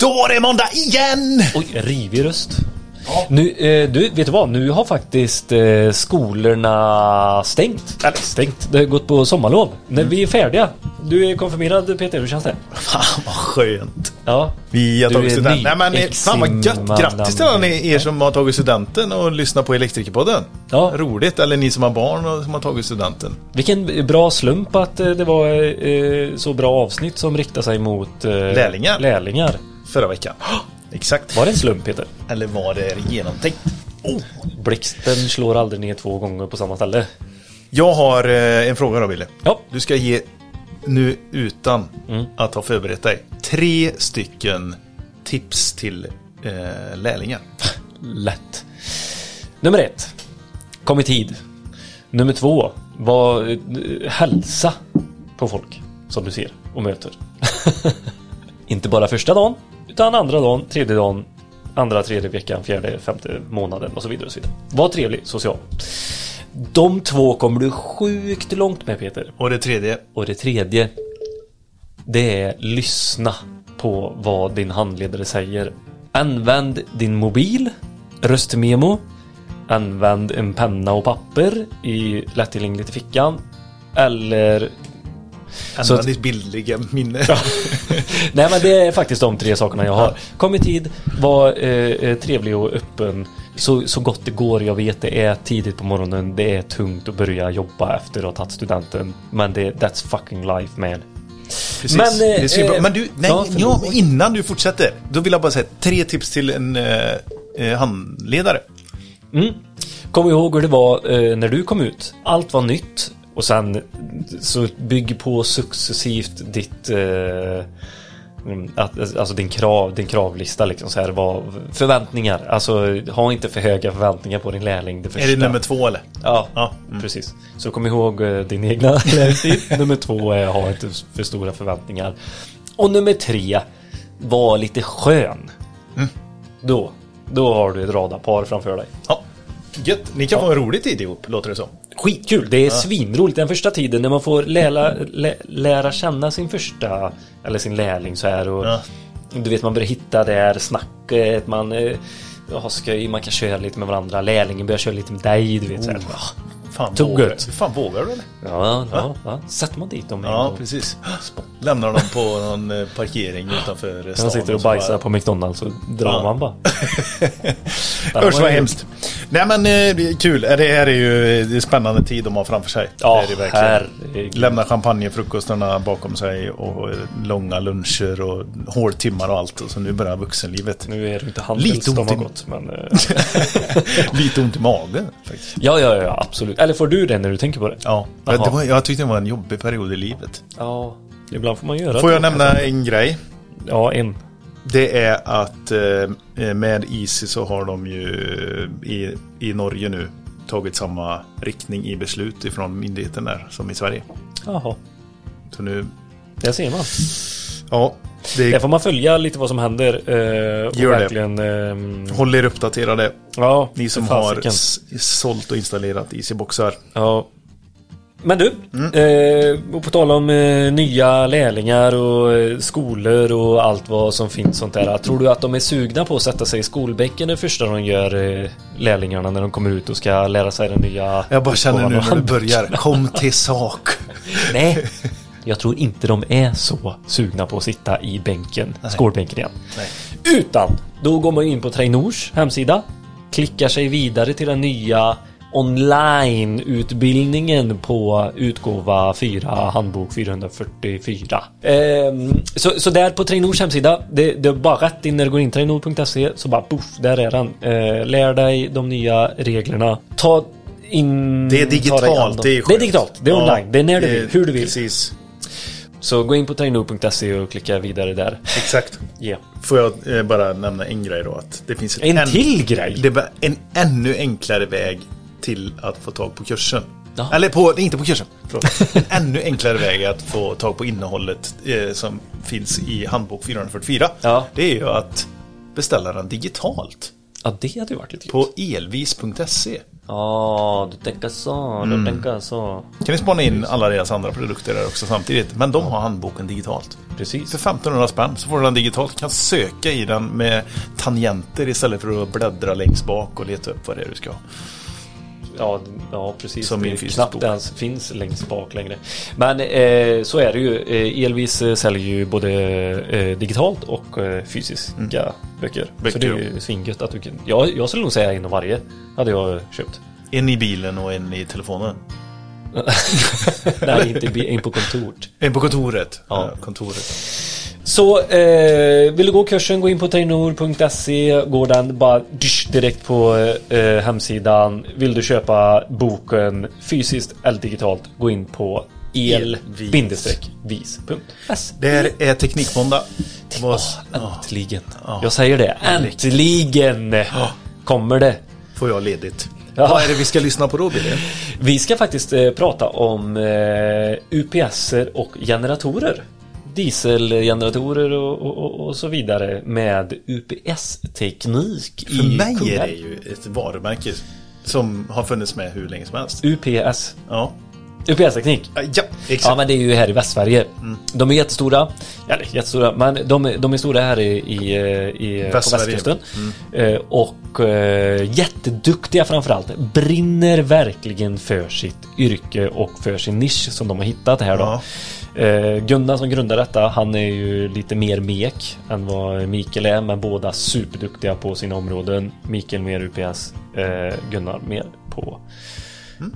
Då var det måndag igen! Oj, rivig röst. Nu, eh, du, vet du vad? Nu har faktiskt eh, skolorna stängt. Eller stängt, det har gått på sommarlov. När vi är färdiga. Du är konfirmerad Peter, hur känns det? Fan vad skönt. Ja. Vi har Du tagit studenten. Nej men eh, fan vad gött. Grattis till alla ni er som har tagit studenten och lyssnar på Elektrikerpodden. Ja. Roligt. Eller ni som har barn och som har tagit studenten. Vilken bra slump att eh, det var eh, så bra avsnitt som riktar sig mot eh, Lärlingar. lärlingar. Förra veckan. Exakt. Var det en slump Peter? Eller var det genomtänkt? Oh. Blixten slår aldrig ner två gånger på samma ställe. Jag har eh, en fråga då Wille. Ja. Du ska ge nu utan Mm. att ha förberett dig tre stycken tips till eh, lärlingar. Lätt. Nummer ett. Kom i tid. Nummer två. Var eh, hälsa på folk som du ser och möter. Inte bara första dagen, utan andra dagen, tredje dagen, andra, tredje veckan, fjärde, femte månaden och så vidare. Och så vidare. Var trevlig, social. De två kommer du sjukt långt med Peter. Och det tredje. Och det tredje Det är lyssna på vad din handledare säger. Använd din mobil, röstmemo. Använd en penna och papper i lättillgängligt i fickan. Eller... Använd att- ditt bildliga minne. Nej men det är faktiskt de tre sakerna jag har. Kom i tid, var eh, eh, trevlig och öppen. Så, så gott det går. Jag vet det är tidigt på morgonen. Det är tungt att börja jobba efter att ha tagit studenten. Men det, that's fucking life man. Precis. Men, eh, det men du, nej, ja, ja, innan du fortsätter. Då vill jag bara säga tre tips till en eh, eh, handledare. Mm. Kom ihåg hur det var eh, när du kom ut. Allt var nytt. Och sen så bygg på successivt ditt... Eh, mm, att, alltså din krav, din kravlista liksom så här var förväntningar. Alltså ha inte för höga förväntningar på din lärling. Det Är det nummer två eller? Ja, Ja. precis. Så kom ihåg eh, din egna lärlingstid. nummer två är ha inte för stora förväntningar. Och nummer tre, var lite skön. Mm. Då, då har du ett radarpar framför dig. Ja. Gött. Ni kan få en rolig tid ihop, låter det som. Skitkul, det är svinroligt. Den första tiden när man får lära, lä, lära känna sin första eller sin lärling så här och Ja. du vet man börjar hitta det här snacket, man eh, har skoj, man kan köra lite med varandra, lärlingen börjar köra lite med dig, du vet så här. Fan, Tugget. vågar, fan vågar du eller? Ja, ja, ja, sätter man dit dem Ja, precis. Lämnar dem på någon eh, parkering utanför stan. Man sitter och bajsar bara- på McDonalds och drar Ja. man bara. Usch vad hemskt. Nej men eh, är kul. Eh, Det här är ju det är spännande tid de har framför sig. Ja, det är det verkligen. herregud. Lämna champagnefrukostarna bakom sig och långa luncher och håltimmar och allt. Och så nu börjar vuxenlivet. Nu är det inte Lite Handels de ont i- gått, men... Lite ont i magen faktiskt. Ja, ja, ja, absolut. Eller får du det när du tänker på det? Ja, Jaha. det var, jag tyckte det var en jobbig period i livet. Ja, ibland får man göra Får det. jag nämna en grej? Ja, en. Det är att eh, med Easy så har de ju i, i Norge nu tagit samma riktning i beslut ifrån myndigheten där som i Sverige. Jaha, Så nu, där ser man. ja, det Där får man följa lite vad som händer. Eh, Gör det. verkligen... ehm, håll er uppdaterade. ja, Ni som har sålt och installerat Easy-boxar. Ja. Men du, Mm. eh, och på tal om eh, nya lärlingar och eh, skolor och allt vad som finns sånt där. Tror du att de är sugna på att sätta sig i skolbänken det första de gör eh, lärlingarna när de kommer ut och ska lära sig den nya Jag bara känner nu när du börjar, kom till sak. Nej, jag tror inte de är så sugna på att sitta i bänken, skolbänken igen. Nej. Utan, då går man in på Trainors hemsida, klickar sig vidare till den nya online-utbildningen på utgåva 4, handbok 444. Ehm, så, så där på Trainors hemsida, det, det är bara rätt in när du går in trainor.se så bara poff, där är den. Eh, lär dig de nya reglerna. Ta in... Det är digitalt, det är Det är skönt. digitalt, det är Ja, online, det är när du vill, hur du vill. Precis, Så gå in på trainor.se och klicka vidare där. exakt. Ja. Får jag eh, bara nämna en grej då? Att det finns En till grej? Det är en ännu enklare väg till att få tag på kursen. Ja. Eller på, inte på kursen. En ännu enklare väg att få tag på innehållet eh, som finns i handbok 444. Ja. Det är ju att beställa den digitalt. Ja, det hade ju varit lite På elvis.se. Ja, du tänker så, du tänker så. Kan vi spana in alla deras andra produkter där också samtidigt. Men de har handboken digitalt. Precis. För 1500 spänn så får du den digitalt. Du kan söka i den med tangenter istället för att bläddra längst bak och leta upp vad det är du ska ha. Ja, ja precis. Som det knappt ens finns längst bak längre. Men eh, så är det ju. Eh, Elvis eh, säljer ju både eh, digitalt och eh, fysiska böcker. Mm. Böcker, Så det är ju svingött att du kan... Ja, jag skulle nog säga en av varje. Hade jag köpt. En i bilen och en i telefonen. Nej, inte in på kontoret. En på kontoret. Ja. Ja, kontoret. Så eh, vill du gå kursen, gå in på trainor.se. Går den bara dysch, direkt på eh, hemsidan. Vill du köpa boken fysiskt eller digitalt, gå in på el-vis.se. Det är Teknikmåndag. Åh, äntligen. Ja. Jag säger det. Äntligen kommer det. Får jag ledigt. Ja. Vad är det vi ska lyssna på då, Billy? Vi ska faktiskt eh, prata om eh, UPSer och generatorer. Dieselgeneratorer och, och, och, så vidare med UPS-teknik För i mig är Kungälv. det ju ett varumärke som har funnits med hur länge som helst. UPS. Ja, UPS-teknik. ja Ja exakt. men det är ju här i Västsverige. Mm. De är jättestora. Eller jättestora, men de, är- de är stora här i, i, i på västkusten. Mm. Eh, och eh, jätteduktiga framförallt. Brinner verkligen för sitt yrke och för sin nisch som de har hittat här då. Ja. Eh, Gunnar som grundar detta, han är ju lite mer mek än vad Mikael är, men båda superduktiga på sina områden. Mikael mer UPS, eh, Gunnar mer på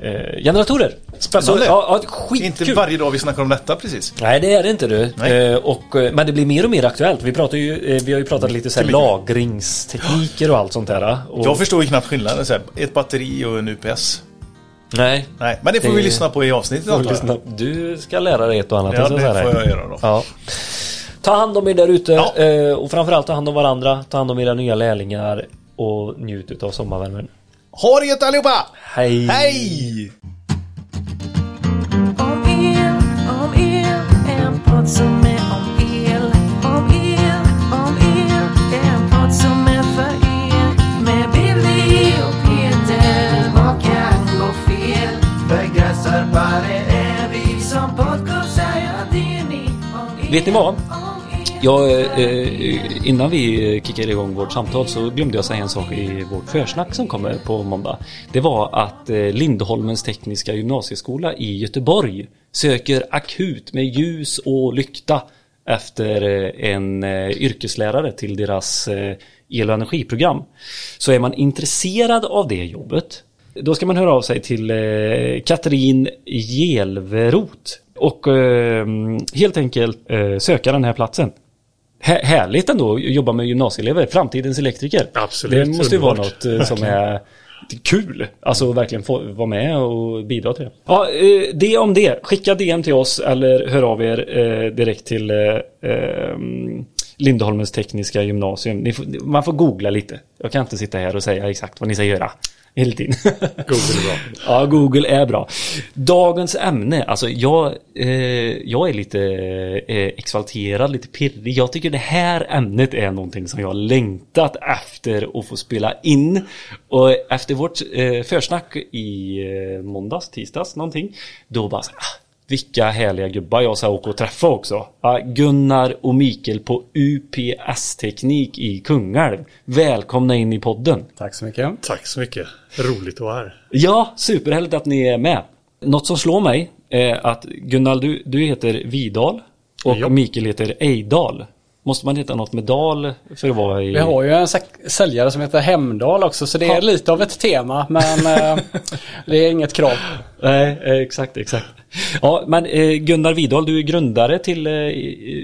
eh, generatorer. Spännande. Så, ja, ja, skitkul. Inte varje dag vi snackar om detta precis. Nej det är det inte du. Eh, och, eh, men det blir mer och mer aktuellt. Vi, pratar ju, eh, vi har ju pratat lite så här lagringstekniker och allt sånt där. Och, Jag förstår ju knappt skillnaden. Så här, ett batteri och en UPS. Nej. Nej, men det får Det- vi lyssna på i avsnittet. Får antar. Du ska lära dig ett och annat. Ja, det får jag göra då. Ja. Ta hand om er där ute Ja. eh, och framförallt ta hand om varandra. Ta hand om era nya lärlingar och njut av sommarvärmen. Ha det gött allihopa! Hej! Hej! Om el, om el, en podd som Vet ni vad? Jag, eh, innan vi kickade igång vårt samtal så glömde jag säga en sak i vårt försnack som kommer på måndag. Det var att eh, Lindholmens tekniska gymnasieskola i Göteborg söker akut med ljus och lykta efter eh, en eh, yrkeslärare till deras eh, el och energiprogram. Så är man intresserad av det jobbet då ska man höra av sig till eh, Katrin Gelverot och eh, helt enkelt eh, söka den här platsen. Hä- härligt ändå att jobba med gymnasieelever, framtidens elektriker. Absolut, Det måste ju vara något eh, som är kul. Alltså verkligen få vara med och bidra till det. Ja, eh, det om det. Skicka DM till oss eller hör av er eh, direkt till eh, eh, Lindholmens tekniska gymnasium. Får, man får googla lite. Jag kan inte sitta här och säga exakt vad ni ska göra. Hela tiden. Google är bra. Ja, Google är bra. Dagens ämne, alltså jag, eh, jag är lite eh, exalterad, lite pirrig. Jag tycker det här ämnet är någonting som jag har längtat efter att få spela in. Och efter vårt eh, försnack i eh, måndags, tisdags någonting, då bara så, ah, vilka härliga gubbar jag ska åka och träffa också. Gunnar och Mikael på UPS-teknik i Kungälv. Välkomna in i podden. Tack så mycket. Tack så mycket. Roligt att vara här. Ja, superhärligt att ni är med. Något som slår mig är att Gunnar, du, du heter Vidal och Ja. Mikael heter Ejdal. Måste man heta något med dal för att vara i... Vi har ju en säljare som heter Hemdal också så det är Ja. lite av ett tema men eh, det är inget krav. Nej, eh, exakt, exakt. Ja, men eh, Gunnar Vidal, du är grundare till eh,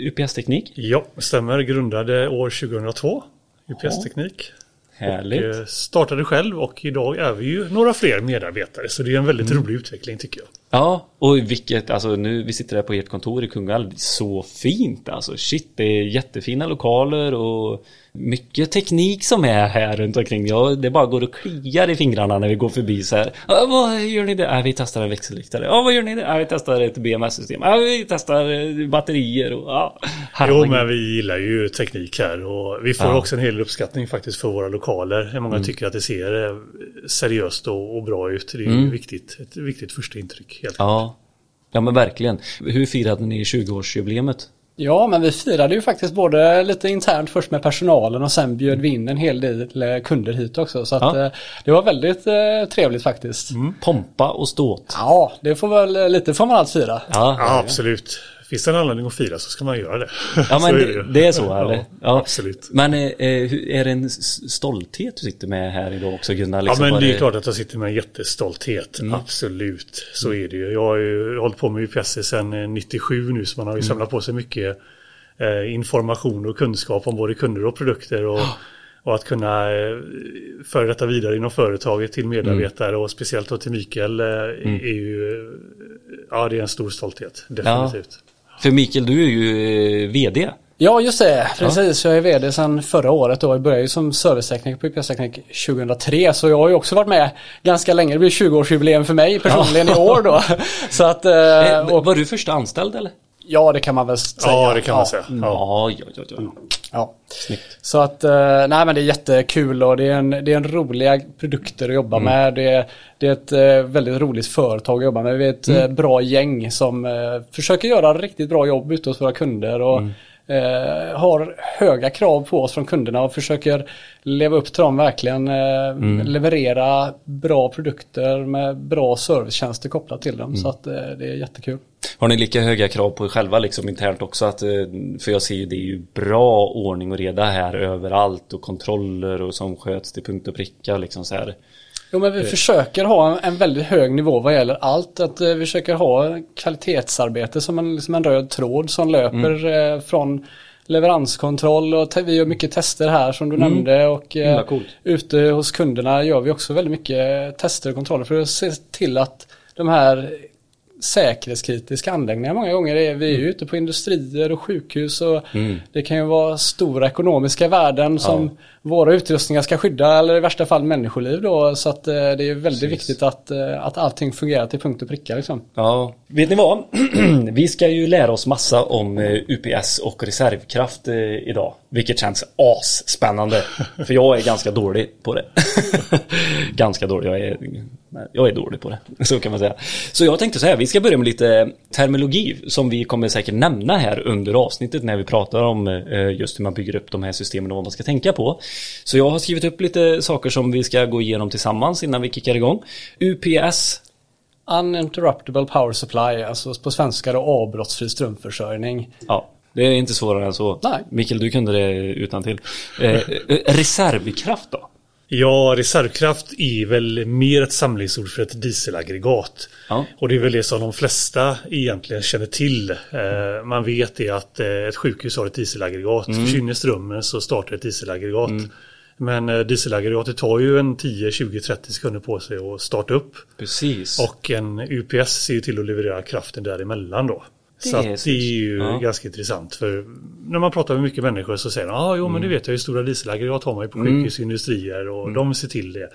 UPS-teknik. Ja, stämmer. Grundade år 2002. UPS-teknik. Härligt. Eh, Startade själv och idag är vi ju några fler medarbetare. Så det är en väldigt rolig utveckling tycker jag. Ja, och vilket, alltså nu, vi sitter här på ert kontor i Kungälv, så fint alltså. Shit, det är jättefina lokaler och mycket teknik som är här runt omkring. Ja, det bara går och kliar i fingrarna när vi går förbi så här. Ja, vad gör ni det? Ja, vi testar en växelriktare. Ja, vad gör ni det? Ja, vi testar ett BMS-system. Ja, vi testar eh, batterier och ja. Jo, men vi gillar ju teknik här och vi får Ja. också en hel uppskattning faktiskt för våra lokaler. Många tycker att det ser eh, seriöst och, bra ut. Det är ju viktigt, ett viktigt första intryck. Helt Ja. Ja men verkligen. Hur firade ni 20-årsjubileumet? Ja, men vi firade ju faktiskt både lite internt först med personalen och sen bjöd vi in en hel del eh, kunder hit också. Så att, Ja. eh, det var väldigt eh, trevligt faktiskt. Pompa och ståt. Ja, det får väl lite får man allt fira. Ja, Ja, absolut. Finns det en anledning att fira så ska man göra det. Ja men det, det är så eller? Ja, absolut. Men eh, eh, är det en stolthet du sitter med här idag också Gunnar? Ja Liksom, men var det är klart att jag sitter med en jättestolthet. Absolut, så är det ju. Jag har ju hållit på med UPS sedan eh, 97 nu så man har ju samlat på sig mycket eh, information och kunskap om både kunder och produkter. Och, och att kunna eh, föra detta vidare inom företaget till medarbetare och speciellt då till Mikael eh, är ju eh, Ja det är en stor stolthet, definitivt. För Mikael, du är ju eh, VD. Ja, just det. Precis. Jag är vd sedan förra året då. Jag började ju som servicetekniker på UPS-teknik 2003. Så jag har ju också varit med ganska länge. Det blir 20-årsjubileum för mig personligen i år då. Så att, eh, Eh, och, var du första anställd eller? Ja, det kan man väl säga. Ja det kan man säga. Ja. Ja, ja, ja. ja. Ja. Snyggt. Så att, eh, nej men det är jättekul och det är en, det är en roliga produkter att jobba med. Det är, det är ett eh, väldigt roligt företag att jobba med. Vi är ett eh, bra gäng som försöker göra riktigt bra jobb ute hos våra kunder och eh, har höga krav på oss från kunderna och försöker leva upp till dem verkligen. Eh, Leverera bra produkter med bra servicetjänster kopplat till dem. Så att eh, det är jättekul. Har ni lika höga krav på er själva liksom internt också? Att, eh, för jag ser ju det är ju bra ordning och reda här överallt och kontroller och som sköts till punkt och pricka liksom så här. Jo men vi försöker ha en, en väldigt hög nivå vad gäller allt. Att eh, vi försöker ha kvalitetsarbete som en, liksom en röd tråd som löper eh, från leveranskontroll och vi gör mycket tester här som du nämnde och eh, ute hos kunderna gör vi också väldigt mycket tester och kontroller för att se till att de här säkerhetskritiska anläggningar många gånger är vi är ju ute på industrier och sjukhus och det kan ju vara stora ekonomiska värden som våra utrustningar ska skydda eller i värsta fall människoliv då så att eh, det är väldigt viktigt att, eh, att allting fungerar till punkt och pricka liksom. Ja, vet ni vad? Vi ska ju lära oss massa om eh, UPS och reservkraft idag. Vilket känns asspännande. För jag är ganska dålig på det. ganska dålig, jag är, jag är dålig på det. Så kan man säga. Så jag tänkte så här, vi ska börja med lite terminologi som vi kommer säkert nämna här under avsnittet när vi pratar om eh, just hur man bygger upp de här systemen och vad man ska tänka på. Så jag har skrivit upp lite saker som vi ska gå igenom tillsammans innan vi kickar igång. UPS Uninterruptible Power Supply, alltså på svenska då avbrottsfri strömförsörjning. Ja, det är inte svårare än så. Nej. Mikael, du kunde det utan till. Eh, eh, reservkraft då? Ja, reservkraft är väl mer ett samlingsord för ett dieselaggregat. Ja. Och det är väl det som de flesta egentligen känner till. Eh, man vet det att eh, ett sjukhus har ett dieselaggregat. Försvinner strömmen så startar ett dieselaggregat. Men eh, dieselaggregatet tar ju en 10, 20, 30 sekunder på sig att starta upp. Precis. Och en UPS ser ju till att leverera kraften däremellan då. Det så är det är ju ja. ganska intressant. För när man pratar med mycket människor så säger de ah, jo men det vet jag ju stora dieselaggregat har man ju på sjukhus och industrier och de ser till det.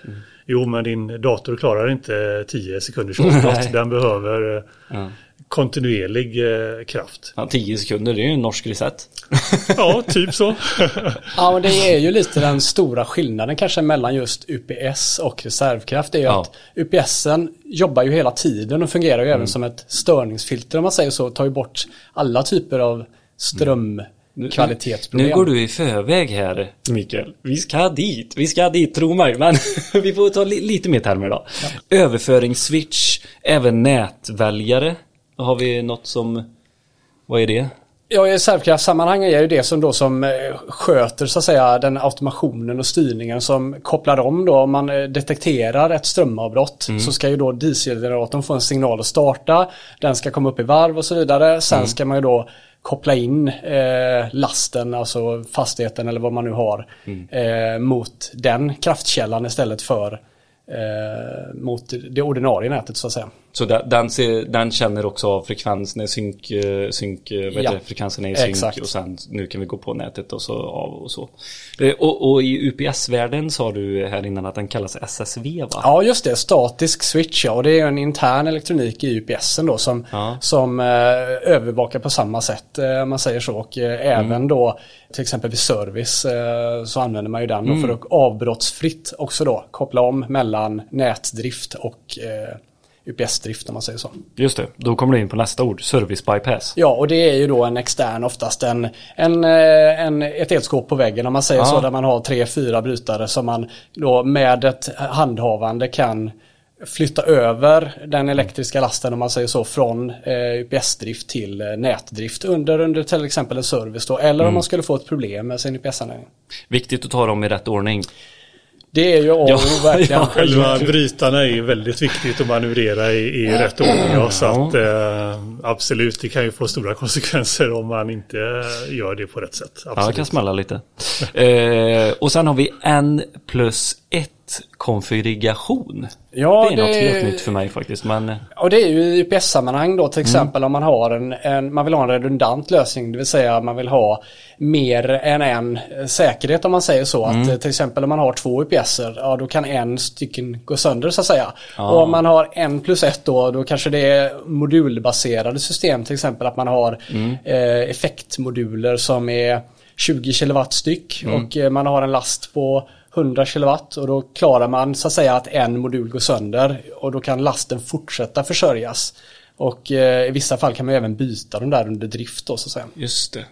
Jo men din dator klarar inte 10 sekunders avbrott. Den behöver eh, Ja. Kontinuerlig eh, kraft. Ja, 10 sekunder, det är ju en norsk reset. Ja, typ så. Ja, men det är ju lite den stora skillnaden kanske mellan just UPS och reservkraft. Det är ju Ja. att UPSen jobbar ju hela tiden och fungerar ju även som ett störningsfilter om man säger så. Tar ju bort alla typer av strömkvalitetsproblem. Nu går du i förväg här, Mikael. Vi ska dit, vi ska dit, tro mig. Men vi får ta li lite mer termer då. Överföringsswitch, även nätväljare. Har vi något som... Vad är det? Ja, i reservkraftssammanhang är ju det som då som eh, sköter så att säga den automationen och styrningen som kopplar om då. Om man eh, detekterar ett strömavbrott så ska ju då dieselgeneratorn få en signal att starta. Den ska komma upp i varv och så vidare. Sen ska man ju då koppla in eh, lasten, alltså fastigheten eller vad man nu har, eh, mot den kraftkällan istället för eh, mot det ordinarie nätet så att säga. Så den, den, ser, den känner också av frekvensen, synk, eh, synk, eh, Ja, det, frekvensen är i synk exakt. och sen nu kan vi gå på nätet och så av och så. Eh, Och, och i UPS-världen sa du här innan att den kallas SSV va? Ja, just det. Statisk switch, ja. Och det är en intern elektronik i UPSen då som, Ja. som eh, övervakar på samma sätt, om man säger så. Och eh, även då till exempel vid service eh, så använder man ju den då för att avbrottsfritt också då koppla om mellan nätdrift och eh, UPS-drift om man säger så. Just det, då kommer du in på nästa ord, service bypass. Ja, och det är ju då en extern, oftast en, en, eh, en, ett elskåp på väggen om man säger Ja. så, där man har tre, fyra brytare som man då med ett handhavande kan flytta över den elektriska lasten om man säger så från eh, UPS-drift till eh, nätdrift under, under till exempel en service då, eller om man skulle få ett problem med sin UPS-anläggning. Viktigt att ta dem i rätt ordning. Det är ju A och Ja, verkligen. ja. Själva brytarna är ju väldigt viktigt att manövrera i, i rätt ordning. Ja, så att, eh, absolut, det kan ju få stora konsekvenser om man inte gör det på rätt sätt. Ja, det Absolut. kan smälla lite. eh, och sen har vi en plus ett konfiguration. Ja, det är något det- helt nytt för mig faktiskt. Men eh, Och det är ju i UPS-sammanhang då till exempel om man har en, en, man vill ha en redundant lösning, det vill säga man vill ha mer än en eh, säkerhet om man säger så. Att eh, till exempel om man har två UPSer, ja då kan en stycken gå sönder så att säga. Och om man har en plus ett då, då kanske det är modulbaserade system, till exempel att man har eh, effektmoduler som är 20 kilowatt styck och eh, man har en last på 100 kilowatt och då klarar man så att säga att en modul går sönder och då kan lasten fortsätta försörjas. Och eh, i vissa fall kan man även byta dem där under drift då så att säga. just det.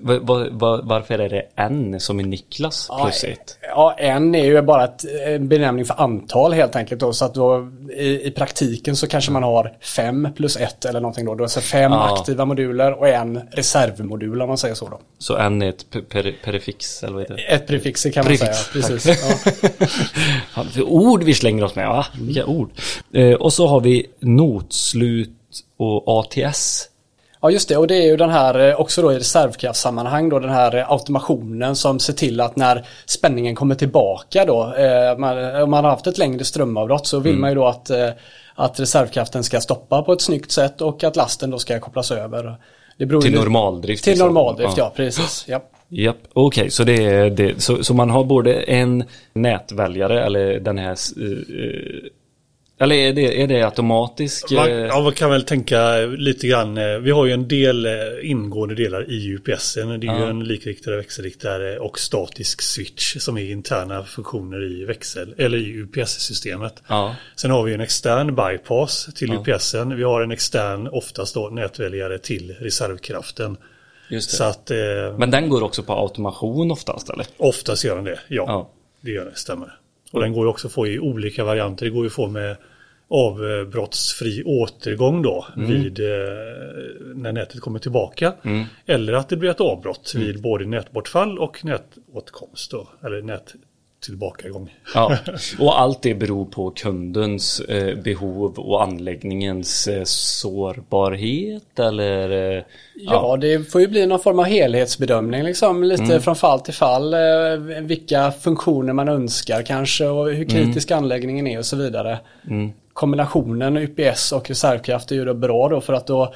Va, va, va, varför är det en som är Niklas plus ett? Ja, en är ju bara ett, en benämning för antal helt enkelt då. Så att då i, i praktiken så kanske man har fem plus ett eller någonting då. Då det fem Ja. aktiva moduler och en reservmodul om man säger så då. Så en är ett pe- per, prefix eller vad heter det? Ett prefix kan man Prefix, säga. Precis. Ja. Ja, för ord vi slänger oss med, va? Vilka ord. Eh, och så har vi notslut och ATS. Ja just det och det är ju den här eh, också då i reservkraftssammanhang då den här eh, automationen som ser till att när spänningen kommer tillbaka då eh, man, om man har haft ett längre strömavbrott så vill man ju då att, eh, att reservkraften ska stoppa på ett snyggt sätt och att lasten då ska kopplas över. Det beror Till normaldrift. Till liksom. normaldrift ja, precis. Ja. Japp, okej, så det är det. Så, så man har både en nätväljare eller den här... eh, eh, eller är det, är det automatisk? Man, eh, ja, man kan väl tänka lite grann. eh, Vi har ju en del eh, ingående delar i UPSen. Det är ju Ja. en likriktare, växelriktare och statisk switch som är interna funktioner i växel eller i UPS-systemet. Ja, Sen har vi en extern bypass till UPSen. Vi har en extern, oftast då nätväljare till reservkraften. just det. Så att eh, Men den går också på automation oftast eller? oftast gör den det. Ja, Ja. det gör det, stämmer. Och den går ju också att få i olika varianter. Det går ju att få med avbrottsfri återgång då vid eh, när nätet kommer tillbaka. Eller att det blir ett avbrott vid både nätbortfall och nätåtkomst då, eller nättillbakagång. Ja, och allt det beror på kundens eh, behov och anläggningens eh, sårbarhet eller? Eh, Ja, det får ju bli någon form av helhetsbedömning liksom. Lite från fall till fall. Eh, vilka funktioner man önskar kanske och hur kritisk anläggningen är och så vidare. Kombinationen UPS och reservkraft är ju då bra då för att då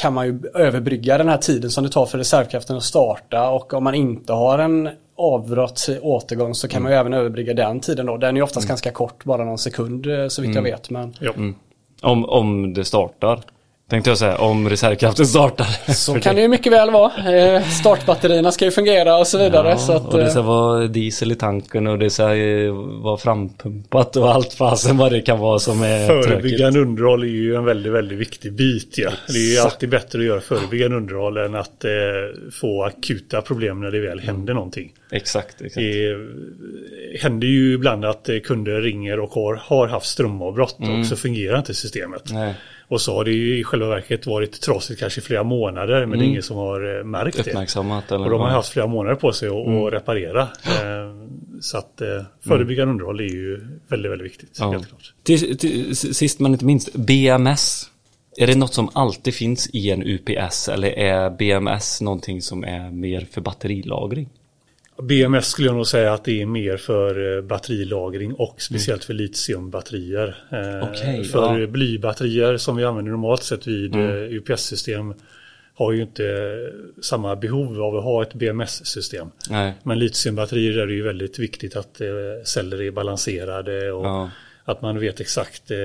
kan man ju överbrygga den här tiden som det tar för reservkraften att starta och om man inte har en avbrott återgång så kan man ju även överbrygga den tiden då. Den är ju oftast ganska kort, bara någon sekund eh, så vitt jag vet. Men Ja. om, om det startar? Tänkte jag säga, om reservkraften startar. så kan det ju mycket väl vara. Eh, Startbatterierna ska ju fungera och så vidare. Ja, så att, och det eh, ska vara diesel i tanken och det ska vara frampumpat och allt fasen vad det kan vara som är. Förebyggande underhåll är ju en väldigt, väldigt viktig bit. Ja. Det är ju alltid bättre att göra förebyggande underhåll än att eh, få akuta problem när det väl händer någonting. Exakt, exakt. Det händer ju ibland att eh, kunder ringer och har, har haft strömavbrott och så fungerar inte systemet. Nej. Och så har det ju i själva verket varit trasigt kanske i flera månader men det är ingen som har eh, märkt det. Uppmärksammat eller Och de har haft flera månader på sig att att reparera. Eh, Så att eh, förebyggande underhåll är ju väldigt, väldigt viktigt. Ja. Helt klart. Till, till, sist men inte minst, BMS. Är det något som alltid finns i en UPS eller är BMS någonting som är mer för batterilagring? BMS skulle jag nog säga att det är mer för eh, batterilagring och speciellt för litiumbatterier. Eh, Okej, för ja. blybatterier som vi använder normalt sett vid Mm. eh, UPS-system har ju inte samma behov av att ha ett BMS-system. Men litiumbatterier är det ju väldigt viktigt att celler är balanserade och Ja. att man vet exakt eh,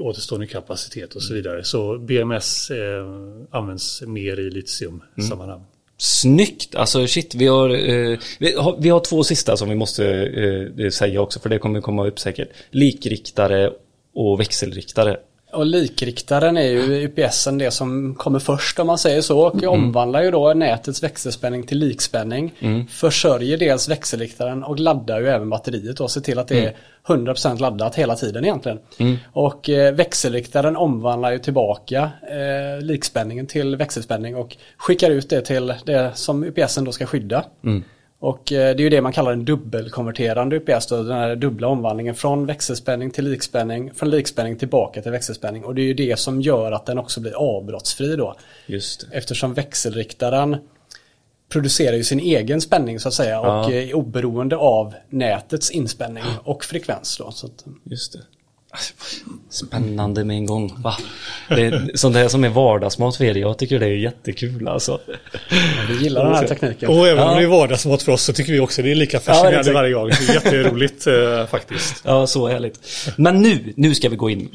återstående kapacitet och så vidare. Så BMS eh, används mer i litiumsammanhang. Snyggt! Alltså shit, vi har, eh, vi har, vi har två sista som vi måste eh, säga också, för det kommer komma upp säkert. Likriktare och växelriktare. Och likriktaren är ju UPSen det som kommer först om man säger så. Och omvandlar ju då nätets växelspänning till likspänning. Försörjer dels växelriktaren och laddar ju även batteriet och ser till att det är 100% laddat hela tiden egentligen. Och eh, växelriktaren omvandlar ju tillbaka eh, likspänningen till växelspänning och skickar ut det till det som UPSen då ska skydda. Och eh, det är ju det man kallar en dubbelkonverterande UPS, den här dubbla omvandlingen från växelspänning till likspänning, från likspänning tillbaka till växelspänning. Och det är ju det som gör att den också blir avbrottsfri då. Just det. Eftersom växelriktaren producerar ju sin egen spänning så att säga och Ja. är oberoende av nätets inspänning och frekvens då. Så att, Just det. Spännande med en gång. Va? Det är sånt där som är vardagsmat för er. Jag tycker det är jättekul alltså. vi gillar den här tekniken. Och även om Ja. det är vardagsmat för oss så tycker vi också det är lika fascinerande exakt. varje gång. Det är jätteroligt eh, faktiskt. Ja, så härligt. Men nu, nu ska vi gå in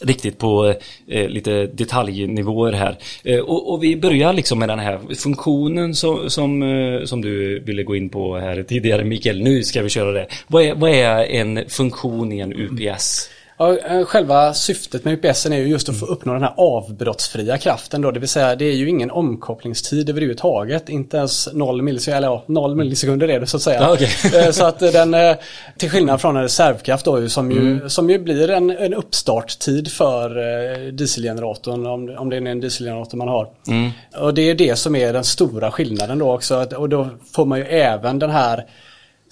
riktigt på eh, lite detaljnivåer här. Eh, och, och vi börjar liksom med den här funktionen som, som, eh, som du ville gå in på här tidigare Mikael. Nu ska vi köra det. Vad är, vad är en funktion i en UPS? Ja, eh, själva syftet med UPSen är ju just att få uppnå den här avbrottsfria kraften då. Det vill säga det är ju ingen omkopplingstid överhuvudtaget. Inte ens 0 millisekunder, eller ja, 0 millisekunder är det så att säga. Ja, okej. Eh, Så att eh, den, till skillnad från en reservkraft då, som, ju, som ju blir en, en uppstarttid för dieselgeneratorn, om, om det är en dieselgenerator man har. Och det är det som är den stora skillnaden då också. Och då får man ju även den här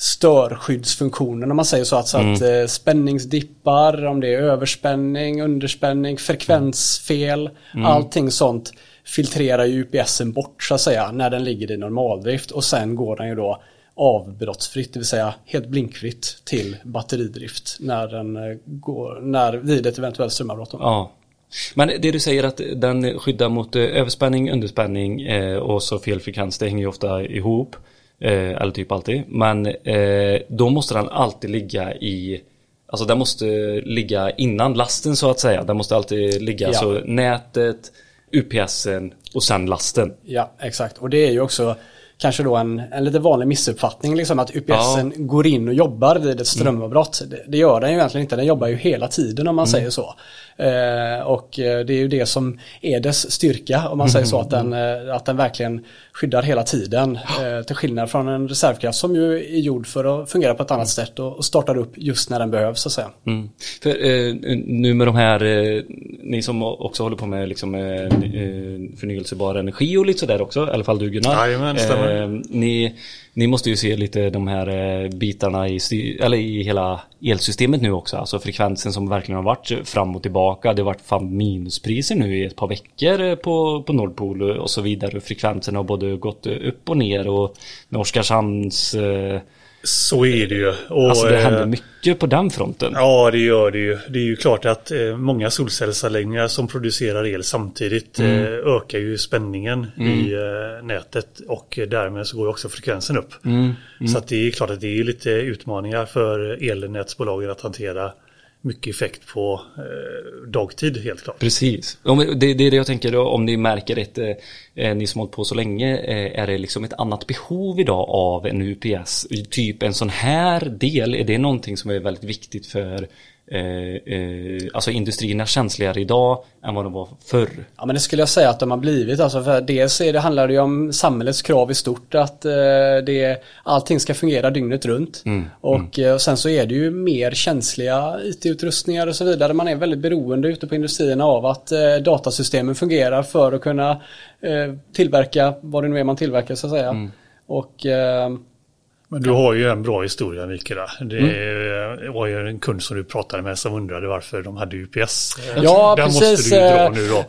störskyddsfunktionen om man säger så. Att, så att eh, spänningsdippar, om det är överspänning, underspänning, frekvensfel, allting sånt filtrerar ju UPSen bort så att säga när den ligger i normaldrift och sen går den ju då avbrottsfritt, det vill säga helt blinkfritt till batteridrift när den eh, går, när, vid ett eventuellt strömavbrott. Ja. Men det du säger att den skyddar mot eh, överspänning, underspänning och så fel frekvens, det hänger ju ofta ihop. Eh, eller typ alltid. Men eh, då måste den alltid ligga i Alltså den måste ligga innan lasten så att säga. Den måste alltid ligga Ja. så nätet, UPSen och sen lasten. Ja, exakt. Och det är ju också kanske då en, en lite vanlig missuppfattning liksom att UPSen går in och jobbar vid ett strömavbrott. Det, det gör den ju egentligen inte, den jobbar ju hela tiden om man säger så. Eh, och eh, det är ju det som är dess styrka om man säger så, att den, eh, att den verkligen skyddar hela tiden. Till skillnad från en reservkraft som ju är gjord för att fungera på ett annat sätt och, startar upp just när den behövs så att säga. Mm. För eh, nu med de här, eh, ni som också håller på med liksom, eh, eh, förnyelsebar energi och lite sådär också, i alla fall du Gunnar. Jajamän, stämmer. Eh, ni, ni måste ju se lite de här eh, bitarna i, eller i hela elsystemet nu också. Alltså frekvensen som verkligen har varit fram och tillbaka. Det har varit fan minuspriser nu i ett par veckor eh, på, på Nordpol och så vidare. Frekvensen har både gått upp och ner och med Oskarshamns... Eh, så är det ju. Och, alltså det händer eh, mycket på den fronten. Ja, det gör det ju. Det är ju klart att eh, många solcellsanläggningar som producerar el samtidigt Mm. eh, ökar ju spänningen i eh, nätet och därmed så går ju också frekvensen upp. Mm. Så att det är klart att det är lite utmaningar för elnätsbolagen att hantera mycket effekt på eh, dagtid helt klart. Precis. Det, det är det jag tänker då, om ni märker ett, eh, ni som hållit på så länge, eh, är det liksom ett annat behov idag av en UPS? Typ en sån här del, är det någonting som är väldigt viktigt för eh, eh, alltså industrierna känsligare idag än vad de var förr? Ja men det skulle jag säga att de har blivit. Alltså för dels är det, handlar det ju om samhällets krav i stort att eh, det, allting ska fungera dygnet runt. och eh, sen så är det ju mer känsliga IT-utrustningar och så vidare. Man är väldigt beroende ute på industrierna av att eh, datasystemen fungerar för att kunna eh, tillverka vad det nu är man tillverkar så att säga. Och eh, Men du har ju en bra historia Mikael. Det Mm. var ju en kund som du pratade med som undrade varför de hade UPS. Ja, Den precis.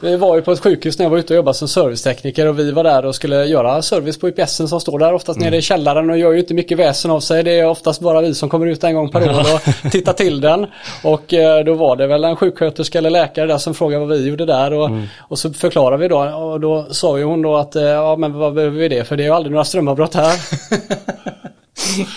Vi var ju på ett sjukhus när jag var ute och jobbade som servicetekniker och vi var där och skulle göra service på UPSen som står där oftast Mm. nere i källaren och gör ju inte mycket väsen av sig. Det är oftast bara vi som kommer ut en gång per år och tittar till den. Och eh, då var det väl en sjuksköterska eller läkare där som frågade vad vi gjorde där och, Mm. och så förklarade vi då och då sa ju hon då att eh, ja men vad behöver vi det för det är ju aldrig några strömavbrott här.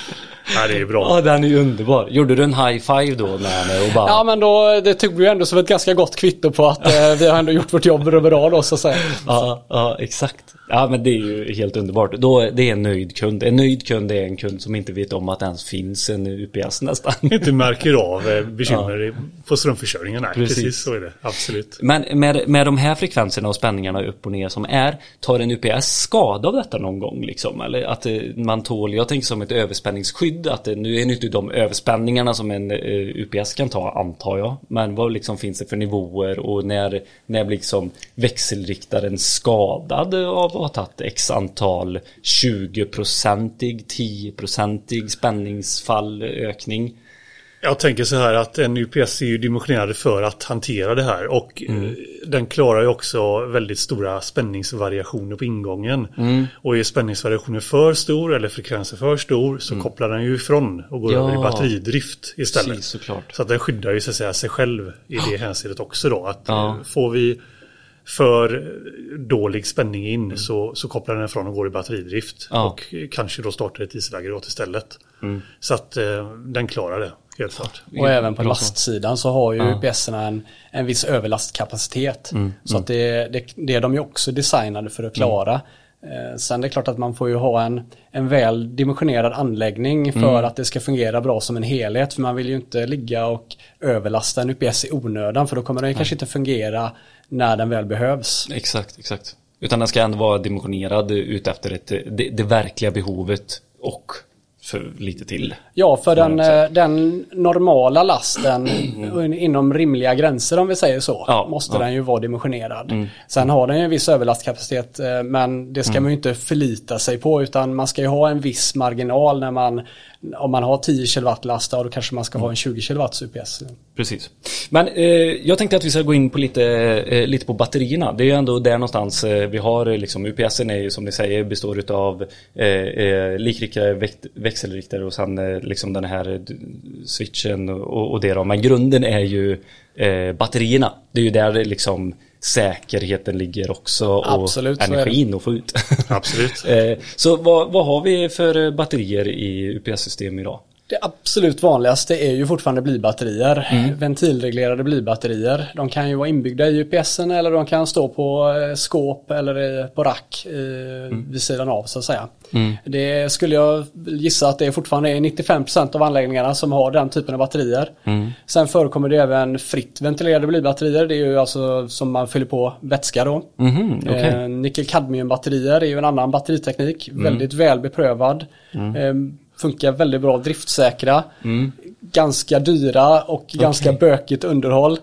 Ja, det är bra. Ja, den är ju underbar. Gjorde du en high five då med henne och bara... Ja men då, det tog vi ju ändå som ett ganska gott kvitto på att eh, vi har ändå gjort vårt jobb bra då så att säga. Ja, ja, exakt. Ja, men det är ju helt underbart. Då, det är en nöjd kund. En nöjd kund är en kund som inte vet om att det ens finns en UPS nästan. Inte märker av eh, bekymmer på strömförsörjningen. Nej, Precis. precis. så är det. Absolut. Men med, med de här frekvenserna och spänningarna upp och ner som är, tar en UPS skada av detta någon gång liksom? Eller att eh, man tål, jag tänker som ett överspänningsskydd, att det, nu är det inte de överspänningarna som en eh, UPS kan ta antar jag. Men vad liksom finns det för nivåer och när, när liksom växelriktaren skadad av att ha tagit x antal 20-procentig, 10-procentig spänningsfallökning? Jag tänker så här att en UPS är ju dimensionerad för att hantera det här och Mm. eh, den klarar ju också väldigt stora spänningsvariationer på ingången. Mm. Och är spänningsvariationen för stor eller frekvensen för stor så kopplar den ju ifrån och går Mm. Ja. över i batteridrift istället. Precis. Så att den skyddar ju så att säga sig själv i det hänseendet också då. Att Ja. eh, får vi för dålig spänning in Mm. så, så kopplar den ifrån och går i batteridrift. Ja. Och kanske då startar ett dieselaggregat istället. Mm. Så att eh, den klarar det, helt klart. Och även på lastsidan så har ju Ja. UPSerna en, en viss överlastkapacitet. Mm, Så att det, det, det är de ju också designade för att klara. Eh, sen det är klart att man får ju ha en, en väl dimensionerad anläggning för Mm. att det ska fungera bra som en helhet. För man vill ju inte ligga och överlasta en UPS i onödan för då kommer den ju kanske inte fungera när den väl behövs. Exakt, exakt. Utan den ska ändå vara dimensionerad ut efter ett, det, det verkliga behovet och för lite till. Ja, för den, eh, den normala lasten inom rimliga gränser om vi säger så, Ja, måste ja. Mm. den ju vara dimensionerad. Sen har den ju en viss överlastkapacitet eh, men det ska Mm. man ju inte förlita sig på utan man ska ju ha en viss marginal när man om man har 10 kW last då kanske man ska Mm. ha en 20 kW UPS. Precis. Men eh, jag tänkte att vi ska gå in på lite, eh, lite på batterierna. Det är ju ändå där någonstans eh, vi har eh, liksom UPSen är ju som ni säger består utav eh, eh, likriktare, växelriktare och sen eh, liksom den här switchen och, och det då. Men grunden är ju batterierna. Det är ju där liksom säkerheten ligger också och Absolut, det. energin att få ut. Absolut. Så vad, vad har vi för batterier i UPS-system idag? Det absolut vanligaste är ju fortfarande blybatterier. Mm. Ventilreglerade blybatterier. De kan ju vara inbyggda i UPSen eller de kan stå på eh, skåp eller på rack Mm. vid sidan av så att säga. Det skulle jag gissa att det fortfarande är 95% av anläggningarna som har den typen av batterier. Mm. Sen förekommer det även fritt ventilerade blybatterier. Det är ju alltså som man fyller på vätska då. Mhm, okej. Eh, Nickel-kadmiumbatterier är ju en annan batteriteknik. Mm. Väldigt väl beprövad. Eh, funkar väldigt bra driftsäkra. Mm. Ganska dyra och ganska bökigt underhåll.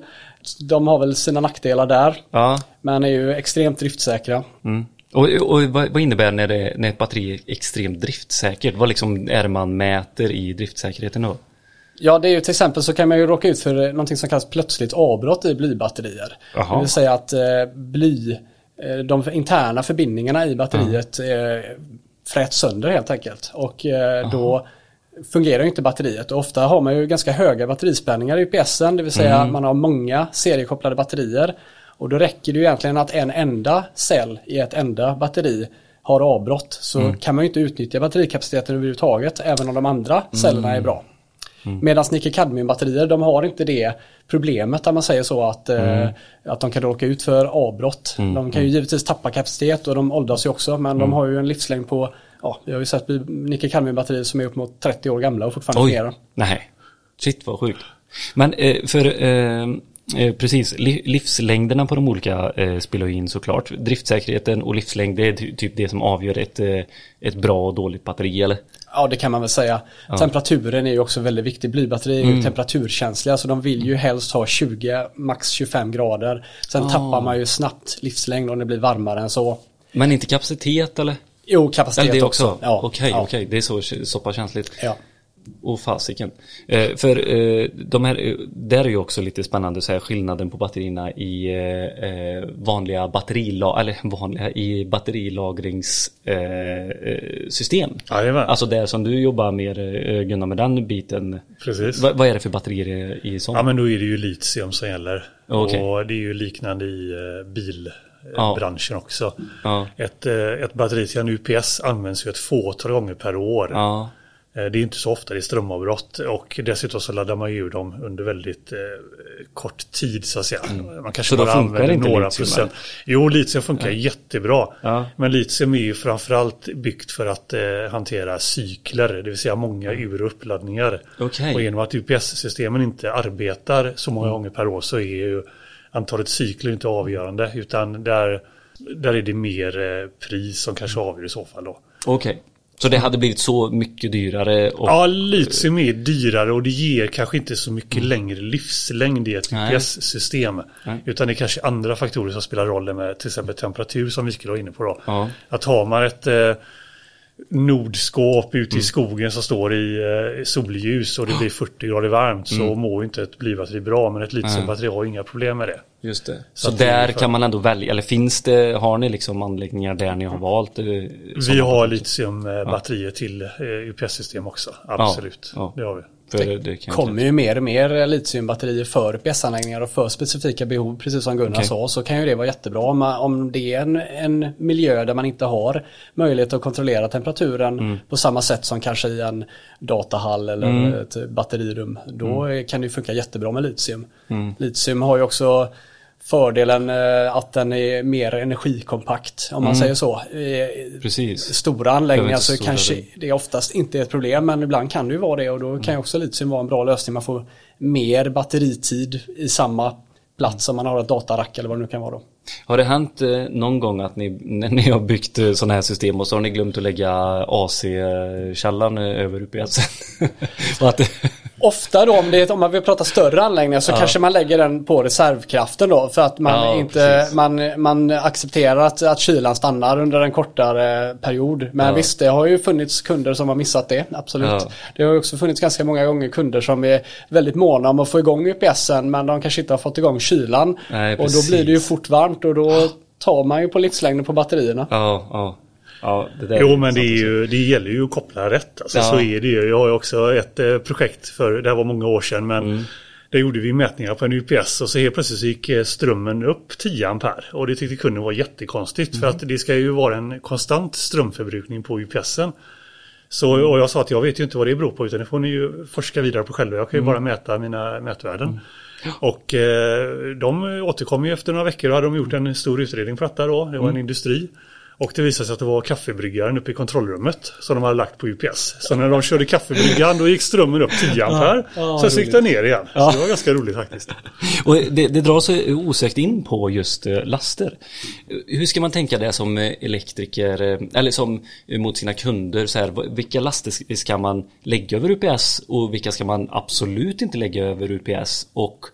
De har väl sina nackdelar där. Ja. Men är ju extremt driftsäkra. Mm. Och, och vad, innebär när, det, när ett batteri är extremt driftsäkert? Vad liksom är det man mäter i driftsäkerheten då? Ja, det är ju till exempel så kan man ju råka ut för någonting som kallas plötsligt avbrott i blybatterier. Jaha. Det vill säga att eh, bly, eh, de interna förbindningarna i batteriet eh, fräts sönder helt enkelt. Och eh, då fungerar ju inte batteriet. Och ofta har man ju ganska höga batterispänningar i UPSen, det vill säga Mm. man har många seriekopplade batterier. Och då räcker det ju egentligen att en enda cell i ett enda batteri har avbrott. Så Mm. kan man ju inte utnyttja batterikapaciteten överhuvudtaget, även om de andra cellerna Mm. är bra. Medan nickel-kadmiumbatterier, de har inte det problemet om man säger så att, Mm. eh, att de kan råka ut för avbrott. De kan ju givetvis tappa kapacitet och de åldras ju också men Mm. de har ju en livslängd på, ja vi har ju sett nickel-kadmiumbatterier som är upp mot 30 år gamla och fortfarande fungerar. nej. Shit vad sjukt. Men eh, för eh, eh, precis, li, livslängderna på de olika eh, spelar ju in såklart. Driftsäkerheten och livslängd det är ty- typ det som avgör ett, eh, ett bra och dåligt batteri eller? Ja det kan man väl säga. Temperaturen är ju också väldigt viktig. Blybatterier är Mm. ju temperaturkänsliga så de vill ju helst ha 20, max 25 grader. Sen Ah. tappar man ju snabbt livslängd om det blir varmare än så. Men inte kapacitet eller? Jo, kapacitet Eller det också? också. Ja, Okej, ja. okej. Det är så, så pass känsligt. Ja. Åh fasiken. Eh, för eh, de här, eh, där är ju också lite spännande så här, skillnaden på batterierna i eh, eh, vanliga batterilag eller vanliga i batterilagringssystem. Eh, alltså där som du jobbar mer eh, Gunnar med den biten. Precis. Va, vad är det för batterier i sånt? Ja men då är det ju litium som gäller. Okej. Och det är ju liknande i eh, bilbranschen också. Ja. Ett, ett batteri till en UPS används ju ett fåtal gånger per år. Ja, Det är inte så ofta det är strömavbrott och dessutom så laddar man ju dem under väldigt eh, kort tid så att säga. Man kanske Mm. Så bara använder några litium, procent. Jo, litium funkar jättebra. Ja. Men litium är ju framförallt byggt för att eh, hantera cykler, det vill säga många ur och uppladdningar. Okej. Och genom att UPS-systemen inte arbetar så många gånger per år så är ju antalet cykler inte avgörande utan där, där är det mer eh, pris som kanske avgör i så fall då. okej. Så det hade blivit så mycket dyrare och Ja, litium är dyrare och det ger kanske inte så mycket längre livslängd i ett. Nej. Utan det är kanske andra faktorer som spelar roll med till exempel temperatur som vi skulle vara inne på då. Ja. Att har man ett eh, nordskåp ute i skogen som står i eh, solljus och det blir 40 grader varmt så mår ju inte ett blybatteri bra men ett litiumbatteri har inga problem med det. Just det. Så, Så det där ungefär- kan man ändå välja, eller finns det, har ni liksom anläggningar där ni har valt? eh, Vi har batterier? litiumbatterier till eh, UPS-system också, absolut. ja. Det har vi. Det, det kommer ju mer och mer litiumbatterier för UPS-anläggningar och för specifika behov, precis som Gunnar Okej. sa, så kan ju det vara jättebra. Om, om det är en, en miljö där man inte har möjlighet att kontrollera temperaturen Mm. på samma sätt som kanske i en datahall eller Mm. ett batterirum, då kan det ju funka jättebra med litium. Litium har ju också fördelen eh, att den är mer energikompakt, om man säger så. Eh, Precis. stora anläggningar så stora kanske rum. det oftast inte är ett problem men ibland kan det ju vara det och då kan ju också litium vara en bra lösning. Man får mer batteritid i samma plats som man har ett datarack eller vad det nu kan vara då. Har det hänt eh, någon gång att ni, när ni har byggt sådana här system och så har ni glömt att lägga AC-källan över UPS? och att det, Ofta då om, det, om man vill prata större anläggningar så kanske man lägger den på reservkraften då för att man Ja, inte precis. man, man accepterar att, att kylan stannar under en kortare period. Men Ja. visst, det har ju funnits kunder som har missat det, absolut. Ja. Det har också funnits ganska många gånger kunder som är väldigt måna om att få igång UPSen men de kanske inte har fått igång kylan. Nej, och då blir det ju fort varmt och då tar man ju på livslängden på batterierna. ja, ja. Ja, Jo, men det, är ju, det gäller ju att koppla rätt. Alltså, Ja. Så är det ju. Jag har ju också ett eh, projekt för, det här var många år sedan, men Mm. där gjorde vi mätningar på en UPS och så helt plötsligt så gick eh, strömmen upp 10 ampere. Och det tyckte kunden var jättekonstigt Mm. för att det ska ju vara en konstant strömförbrukning på UPSen. Så, och jag sa att jag vet ju inte vad det beror på utan det får ni ju forska vidare på själva. Jag kan ju Mm. bara mäta mina mätvärden. Och eh, de återkom ju efter några veckor och hade de gjort en stor utredning på detta då. Det var en Mm. industri. Och det visade sig att det var kaffebryggaren uppe i kontrollrummet som de hade lagt på UPS. Så när de körde kaffebryggaren då gick strömmen upp 10 ampere. ja, Sen så gick den ner igen. Ja. Så det var ganska roligt faktiskt. Och det, det drar sig osökt in på just eh, laster. Hur ska man tänka det som eh, elektriker, eh, eller som mot sina kunder, så här, vilka laster ska man lägga över UPS och vilka ska man absolut inte lägga över UPS? Och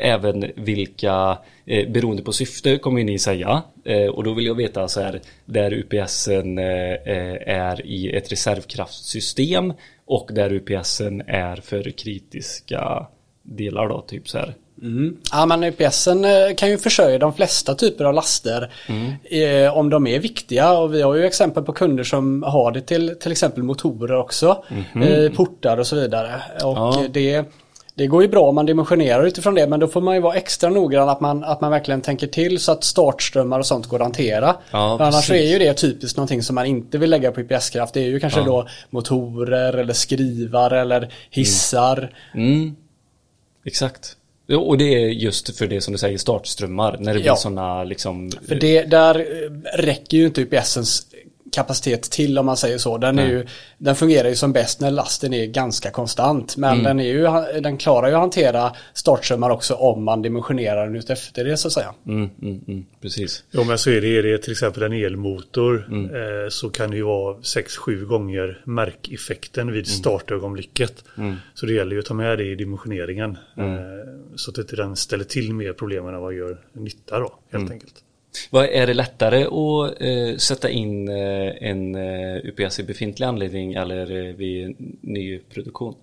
även vilka, eh, beroende på syfte kommer ni säga. Eh, och då vill jag veta så här, där UPSen eh, eh, är i ett reservkraftsystem och där UPSen är för kritiska delar då, typ så här. Ja men UPSen eh, kan ju försörja de flesta typer av laster eh, om de är viktiga och vi har ju exempel på kunder som har det till till exempel motorer också. eh, portar och så vidare. Och Ja. eh, det, det går ju bra om man dimensionerar utifrån det men då får man ju vara extra noggrann att man, att man verkligen tänker till så att startströmmar och sånt går att hantera. Ja, annars så är precis. ju det typiskt någonting som man inte vill lägga på UPS-kraft. Det är ju kanske då motorer eller skrivar eller hissar. Mm. Exakt. Jo, och det är just för det som du säger, startströmmar. När det blir Ja. sådana liksom... För det, där eh, räcker ju inte UPSens kapacitet till om man säger så. Den, är Nej. ju, den fungerar ju som bäst när lasten är ganska konstant. Men Mm. den, är ju, den klarar ju att hantera startströmmar också om man dimensionerar den ut efter det så att säga. Mm, mm, mm, precis. Jo men så är det, är det till exempel en elmotor Mm. eh, så kan det ju vara 6-7 gånger märkeffekten Mm. vid startögonblicket. Så det gäller ju att ta med det i dimensioneringen. Mm. Eh, så att inte den ställer till mer problem än vad gör nytta då helt Mm. enkelt. Vad Är det lättare att eh, sätta in eh, en eh, UPS i befintlig anläggning eller eh, vid ny produktion?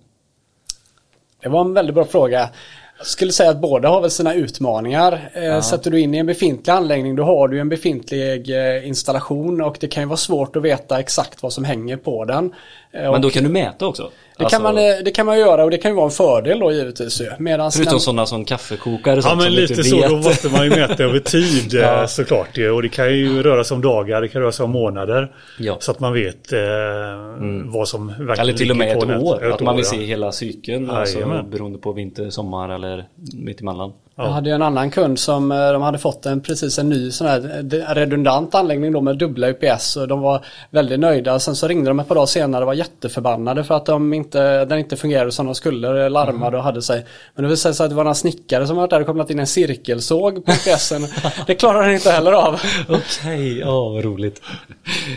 Det var en väldigt bra fråga. Jag skulle säga att båda har väl sina utmaningar. Eh, Sätter du in i en befintlig anläggning då har du en befintlig installation och det kan ju vara svårt att veta exakt vad som hänger på den. Men då kan du mäta också? Det, Alltså, kan man, eh, det kan man göra och det kan ju vara en fördel då givetvis. ju. Medans Förutom när- sådana som kaffekokare och Ja men lite så, vet. då måste man ju mäta över tid eh, Ja. såklart. Och det kan ju röra sig om dagar, det kan röra sig om månader. Ja. Så att man vet eh, vad som verkligen Eller till och med ett år. nätet. att man vill ja. se hela cykeln. Alltså, Jajamän. beroende på vinter, sommar eller mitt Jag hade ju en annan kund som eh, de hade fått en precis en ny sån här eh, redundant anläggning då med dubbla UPS och de var väldigt nöjda. Sen så ringde de ett par dagar senare och var jätteförbannade för att de inte, den inte fungerade som de skulle, larmade och hade sig. Men det visade sig att det var en snickare som var där och kopplat in en cirkelsåg på UPSen. det klarade den inte heller av. Okej, ja vad roligt.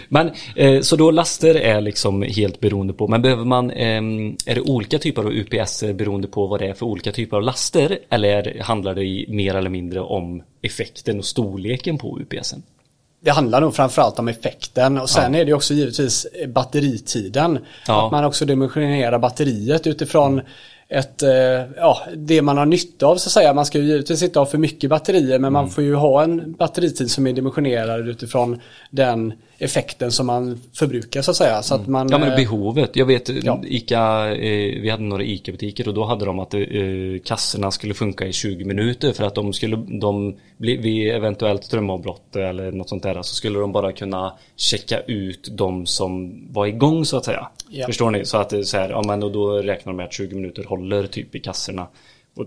Men eh, så då laster är liksom helt beroende på, men behöver man, ehm, är det olika typer av UPS beroende på vad det är för olika typer av laster? Eller handlar det i mer eller mindre om effekten och storleken på UPSen? Det handlar nog framförallt om effekten och sen är det också givetvis batteritiden. Ja. Att man också dimensionerar batteriet utifrån ett, eh, ja, det man har nytta av så att säga. Man ska ju givetvis inte ha för mycket batterier men man får ju ha en batteritid som är dimensionerad utifrån den effekten som man förbrukar så att säga. Så att man, Ja men eh, behovet. Jag vet Ja. Ica, eh, vi hade några Ica-butiker och då hade de att eh, kassorna skulle funka i 20 minuter för att de skulle, de, vid eventuellt strömavbrott eller något sånt där så skulle de bara kunna checka ut de som var igång så att säga. Ja. Förstår ni? Så att det är så här, ja men och då räknar de med att 20 minuter håller typ i kassorna. Och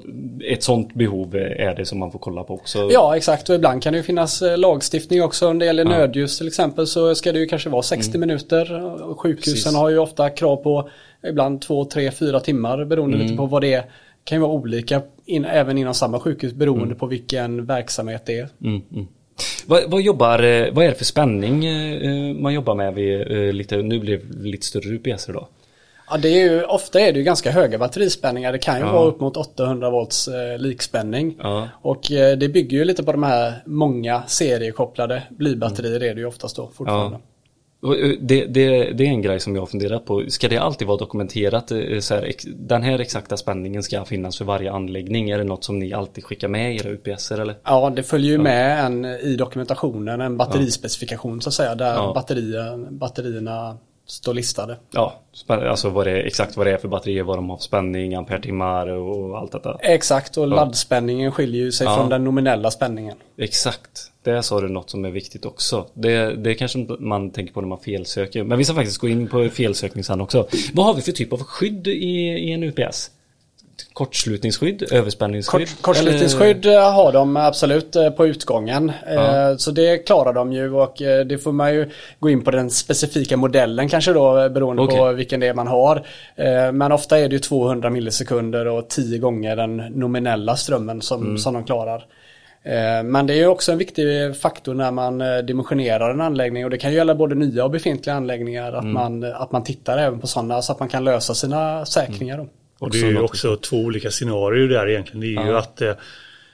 ett sånt behov är det som man får kolla på också. Ja exakt och ibland kan det ju finnas eh, lagstiftning också om det gäller nödljus till exempel så ska det ju kanske vara 60 minuter. Och Sjukhusen Precis. har ju ofta krav på ibland 2, 3, 4 timmar beroende lite på vad det är. kan ju vara olika in, även inom samma sjukhus beroende på vilken verksamhet det är. Mm, mm. Vad, vad, jobbar, eh, vad är det för spänning eh, man jobbar med vid eh, lite, nu blir det lite större UPS då? Ja, det är ju, ofta är det ju ganska höga batterispänningar. Det kan ju Ja. vara upp mot 800 volts eh, likspänning. Ja. Och eh, det bygger ju lite på de här många seriekopplade blybatterier är det ju oftast då fortfarande. Eh, Det, det, det är en grej som jag har funderat på. Ska det alltid vara dokumenterat? eh, Så här, den här exakta spänningen ska finnas för varje anläggning. Är det något som ni alltid skickar med i era UPS eller? Ja, det följer ju med en i dokumentationen, en batterispecifikation så att säga, där Ja. batterier, batterierna står listade. Ja, alltså vad det, exakt vad det är för batterier, vad de har för spänning, ampere-timmar och allt detta. Exakt, och laddspänningen skiljer ju sig Ja. från den nominella spänningen. Exakt. Där sa du något som är viktigt också. Det, det kanske man tänker på när man felsöker. Men vi ska faktiskt gå in på felsökning sen också. Vad har vi för typ av skydd i, i en UPS? Kortslutningsskydd? Överspänningsskydd? Kort, kortslutningsskydd eh, har de absolut eh, på utgången. Eh, Så det klarar de ju och eh, det får man ju gå in på den specifika modellen kanske då beroende på Okej. vilken det är man har. Men ofta är det ju 200 millisekunder och 10 gånger den nominella strömmen som, som de klarar. Eh, Men det är ju också en viktig faktor när man eh, dimensionerar en anläggning och det kan gälla både nya och befintliga anläggningar att, man, att man tittar även på sådana så att man kan lösa sina säkringar. Då. Och det är ju också två olika scenarier där egentligen. Det är ju att, eh,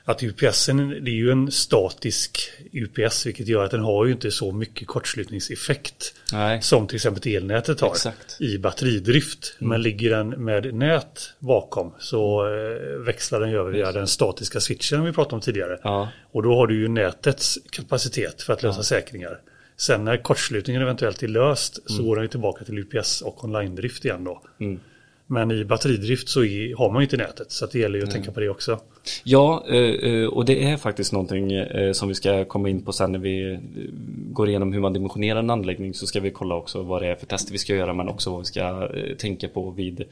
att UPSen, det är ju en statisk UPS vilket gör att den har ju inte så mycket kortslutningseffekt Nej. som till exempel elnätet har Exakt. i batteridrift. Men ligger den med nät bakom så eh, växlar den över via den statiska switchen vi pratade om tidigare. Ja. Och då har du ju nätets kapacitet för att lösa säkringar. Sen när kortslutningen eventuellt är löst så går den tillbaka till UPS och online-drift igen då. Mm. Men i batteridrift så är, har man ju inte nätet så det gäller ju att tänka på det också. Ja, eh, eh, och det är faktiskt någonting eh, som vi ska komma in på sen när vi går igenom hur man dimensionerar en anläggning så ska vi kolla också vad det är för tester vi ska göra men också vad vi ska tänka på vid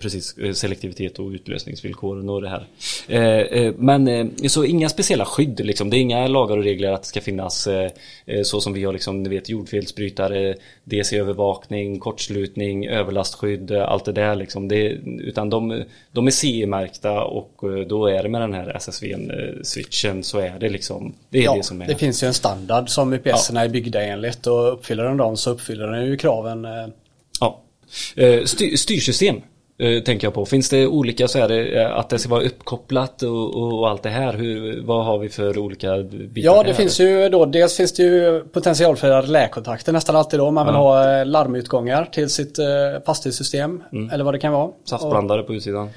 precis eh, selektivitet och utlösningsvillkoren och det här. Eh, eh, Men eh, så inga speciella skydd liksom. Det är inga lagar och regler att det ska finnas eh, eh, så som vi har liksom, ni vet jordfelsbrytare, DC-övervakning, kortslutning, överlastskydd, eh, allt det där liksom. Det, utan de, de är CE-märkta och eh, då är det med den här SSV-switchen så är det liksom, det är Ja, det som är. det finns ju en standard som UPS-erna är byggda enligt och uppfyller den dem så uppfyller den ju kraven. eh, Ja. Eh, Styr, styrsystem. Eh, tänker jag på. Finns det olika så här eh, att det ska vara uppkopplat och, och allt det här? Hur, vad har vi för olika bitar? Ja, det här? finns ju då, dels finns det ju potentialfria läkontakter nästan alltid då. Man vill ha eh, larmutgångar till sitt eh, fastighetssystem. Mm. Eller vad det kan vara. Saftblandare på utsidan.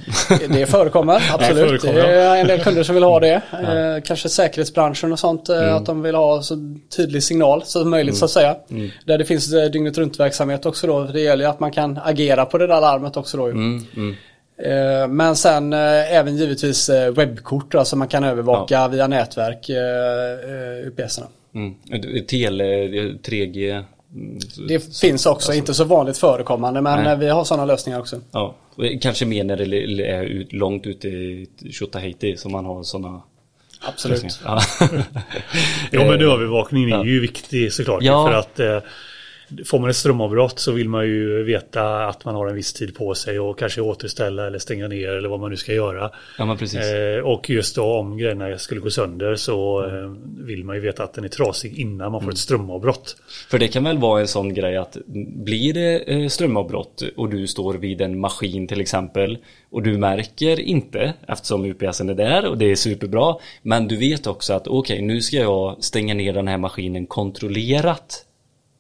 Det förekommer, absolut. Det, förekommer, är en del kunder som vill ha det. Eh, kanske säkerhetsbranschen och sånt. Mm. Att de vill ha så tydlig signal som möjligt så att säga. Där det finns dygnet runt verksamhet också då. Det gäller ju att man kan agera på det där larmet också då. Mm, mm. Eh, Men sen eh, även givetvis eh, webbkort som man kan övervaka via nätverk, UPS-erna. Mm. Tele, 3G. mm, Det finns också, inte så vanligt förekommande men Nej. vi har sådana lösningar också. Ja, kanske mer när det är ut, långt ute i Tjotahejti som man har sådana Absolut. Ja. Ja men övervakningen är ju viktig såklart. Ja. För att eh, får man ett strömavbrott så vill man ju veta att man har en viss tid på sig och kanske återställa eller stänga ner eller vad man nu ska göra. ja, men precis. Eh, och just då om grejerna skulle gå sönder så eh, vill man ju veta att den är trasig innan man får ett strömavbrott. För det kan väl vara en sån grej att blir det eh, strömavbrott och du står vid en maskin till exempel och du märker inte eftersom UPSen är där och det är superbra men du vet också att okej nu ska jag stänga ner den här maskinen kontrollerat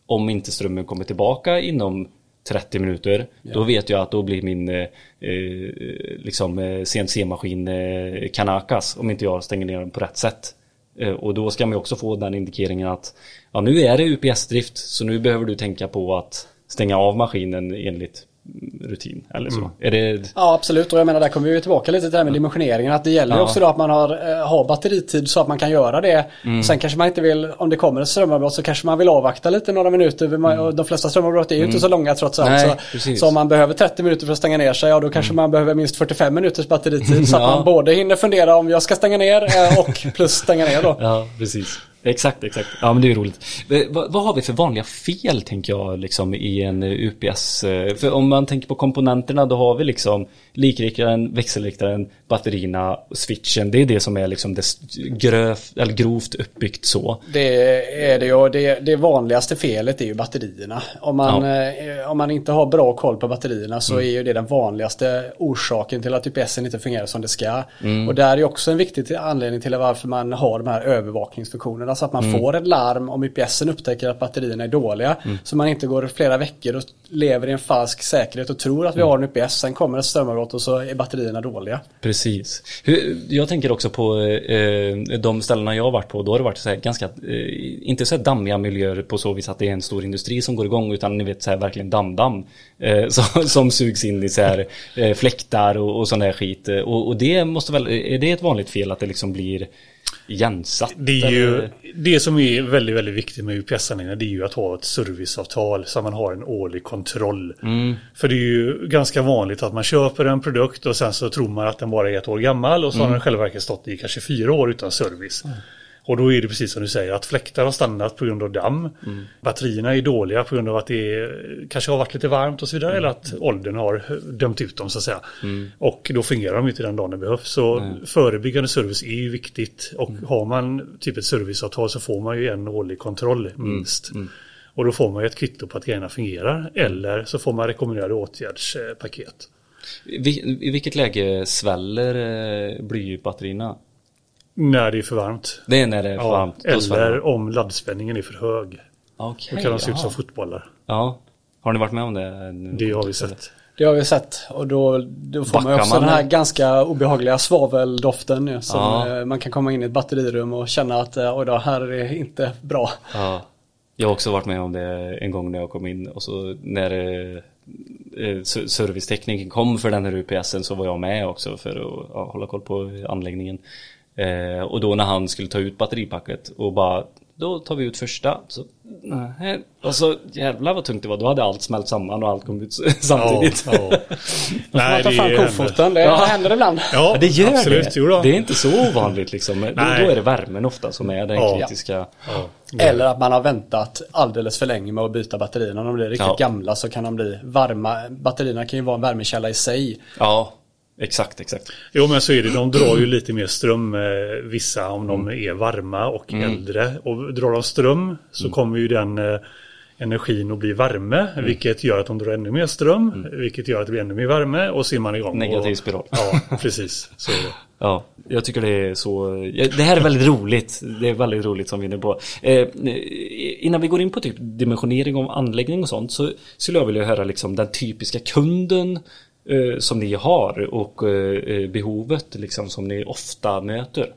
om inte strömmen kommer tillbaka inom 30 minuter då vet jag att då blir min eh, eh, liksom eh, CNC-maskin eh, kanakas om inte jag stänger ner den på rätt sätt. Eh, Och då ska man ju också få den indikeringen att ja, nu är det UPS-drift så nu behöver du tänka på att stänga av maskinen enligt rutin eller så. Är det... Ja absolut och jag menar där kommer vi ju tillbaka lite till det här med dimensioneringen. Att det gäller Ja. också då att man har, eh, har batteritid så att man kan göra det. Mm. Sen kanske man inte vill, om det kommer ett strömavbrott så kanske man vill avvakta lite några minuter. Och De flesta strömavbrott är ju inte så långa trots allt. Mm. Nej, så, så om man behöver 30 minuter för att stänga ner sig, ja då kanske man behöver minst 45 minuters batteritid. Så att Ja. man både hinner fundera om jag ska stänga ner eh, och plus stänga ner då. Ja, precis. Exakt, exakt. Ja, men det är ju roligt. Eh, Vad, vad har vi för vanliga fel, tänker jag, liksom i en eh, UPS? eh, För om man tänker på komponenterna, då har vi liksom likriktaren, växelriktaren, batterierna, switchen. Det är det som är liksom det s- gröv, eller grovt uppbyggt så. Det är det ju. Det, det vanligaste felet är ju batterierna. Om man, eh, om man inte har bra koll på batterierna så är ju det den vanligaste orsaken till att UPSen inte fungerar som det ska. Och där är ju också en viktig anledning till varför man har de här övervakningsfunktionerna. Så att man får ett larm om UPSen upptäcker att batterierna är dåliga. Så man inte går flera veckor och lever i en falsk säkerhet och tror att vi har en UPS. Sen kommer ett strömavbrott och så är batterierna dåliga. Precis. Jag tänker också på eh, de ställena jag har varit på. Då har det varit så här ganska, eh, inte så här dammiga miljöer på så vis att det är en stor industri som går igång. Utan ni vet så här verkligen dammdamm. Eh, som, som sugs in i så här fläktar och, och sån där skit. Och, och det måste väl, är det ett vanligt fel att det liksom blir igensatt? Det är ju eller? det som är väldigt, väldigt viktigt med UPS-anläggningar. Det är ju att ha ett serviceavtal så att man har en årlig kontroll. För det är ju ganska vanligt att man köper en produkt och sen så tror man att den bara är ett år gammal och så har den själva verket stått i kanske fyra år utan service. Och då är det precis som du säger att fläktar har stannat på grund av damm. Batterierna är dåliga på grund av att det är, kanske har varit lite varmt och så vidare. Eller att åldern har dömt ut dem så att säga. Och då fungerar de inte den dagen det behövs. Så förebyggande service är ju viktigt. Och har man typ ett serviceavtal så får man ju en årlig kontroll minst. Och då får man ju ett kvitto på att grejerna fungerar. Eller så får man rekommenderade åtgärdspaket. I vilket läge sväller eh, blybatterierna? När det är för varmt. Det är när det är för Ja, varmt. eller om laddspänningen är för hög. Okej, Då kan de se ut som fotbollar. Ja. Har ni varit med om det? Det har vi sett. Det har vi sett och då, då får man Backar också man den här ganska obehagliga svaveldoften ju, som Ja. eh, man kan komma in i ett batterirum och känna att eh, oj då, här är det inte bra. Ja. Jag har också varit med om det en gång när jag kom in och så när eh, eh, ser- servicetekniken kom för den här UPSen så var jag med också för att ja, hålla koll på anläggningen. Eh, och då när han skulle ta ut batteripacket och bara då tar vi ut första. Så, nej. Och så jävlar vad tungt det var. Då hade allt smält samman och allt kom ut samtidigt. Ja, ja. man tar fram det kofoten, det Ja. händer ibland. Ja, Ja, det gör absolut. det. Jo då. Det är inte så ovanligt liksom. Då, Nej. då är det värmen ofta som är den Ja. kritiska. Ja. Eller att man har väntat alldeles för länge med att byta batterierna. När de blir riktigt Ja. gamla så kan de bli varma. Batterierna kan ju vara en värmekälla i sig. Ja, exakt, exakt. Jo men så är det, de drar ju lite mer ström eh, vissa om de är varma och äldre. Och drar de ström så kommer ju den eh, energin att bli värme, vilket gör att de drar ännu mer ström, vilket gör att det blir ännu mer värme och så är man igång. Negativ och, spiral. Ja, precis. Så är det. Ja, jag tycker det är så... Det här är väldigt roligt. Det är väldigt roligt som vi är inne på. Eh, innan vi går in på typ dimensionering av anläggning och sånt så skulle jag vilja höra liksom den typiska kunden som ni har och eh, behovet liksom som ni ofta möter.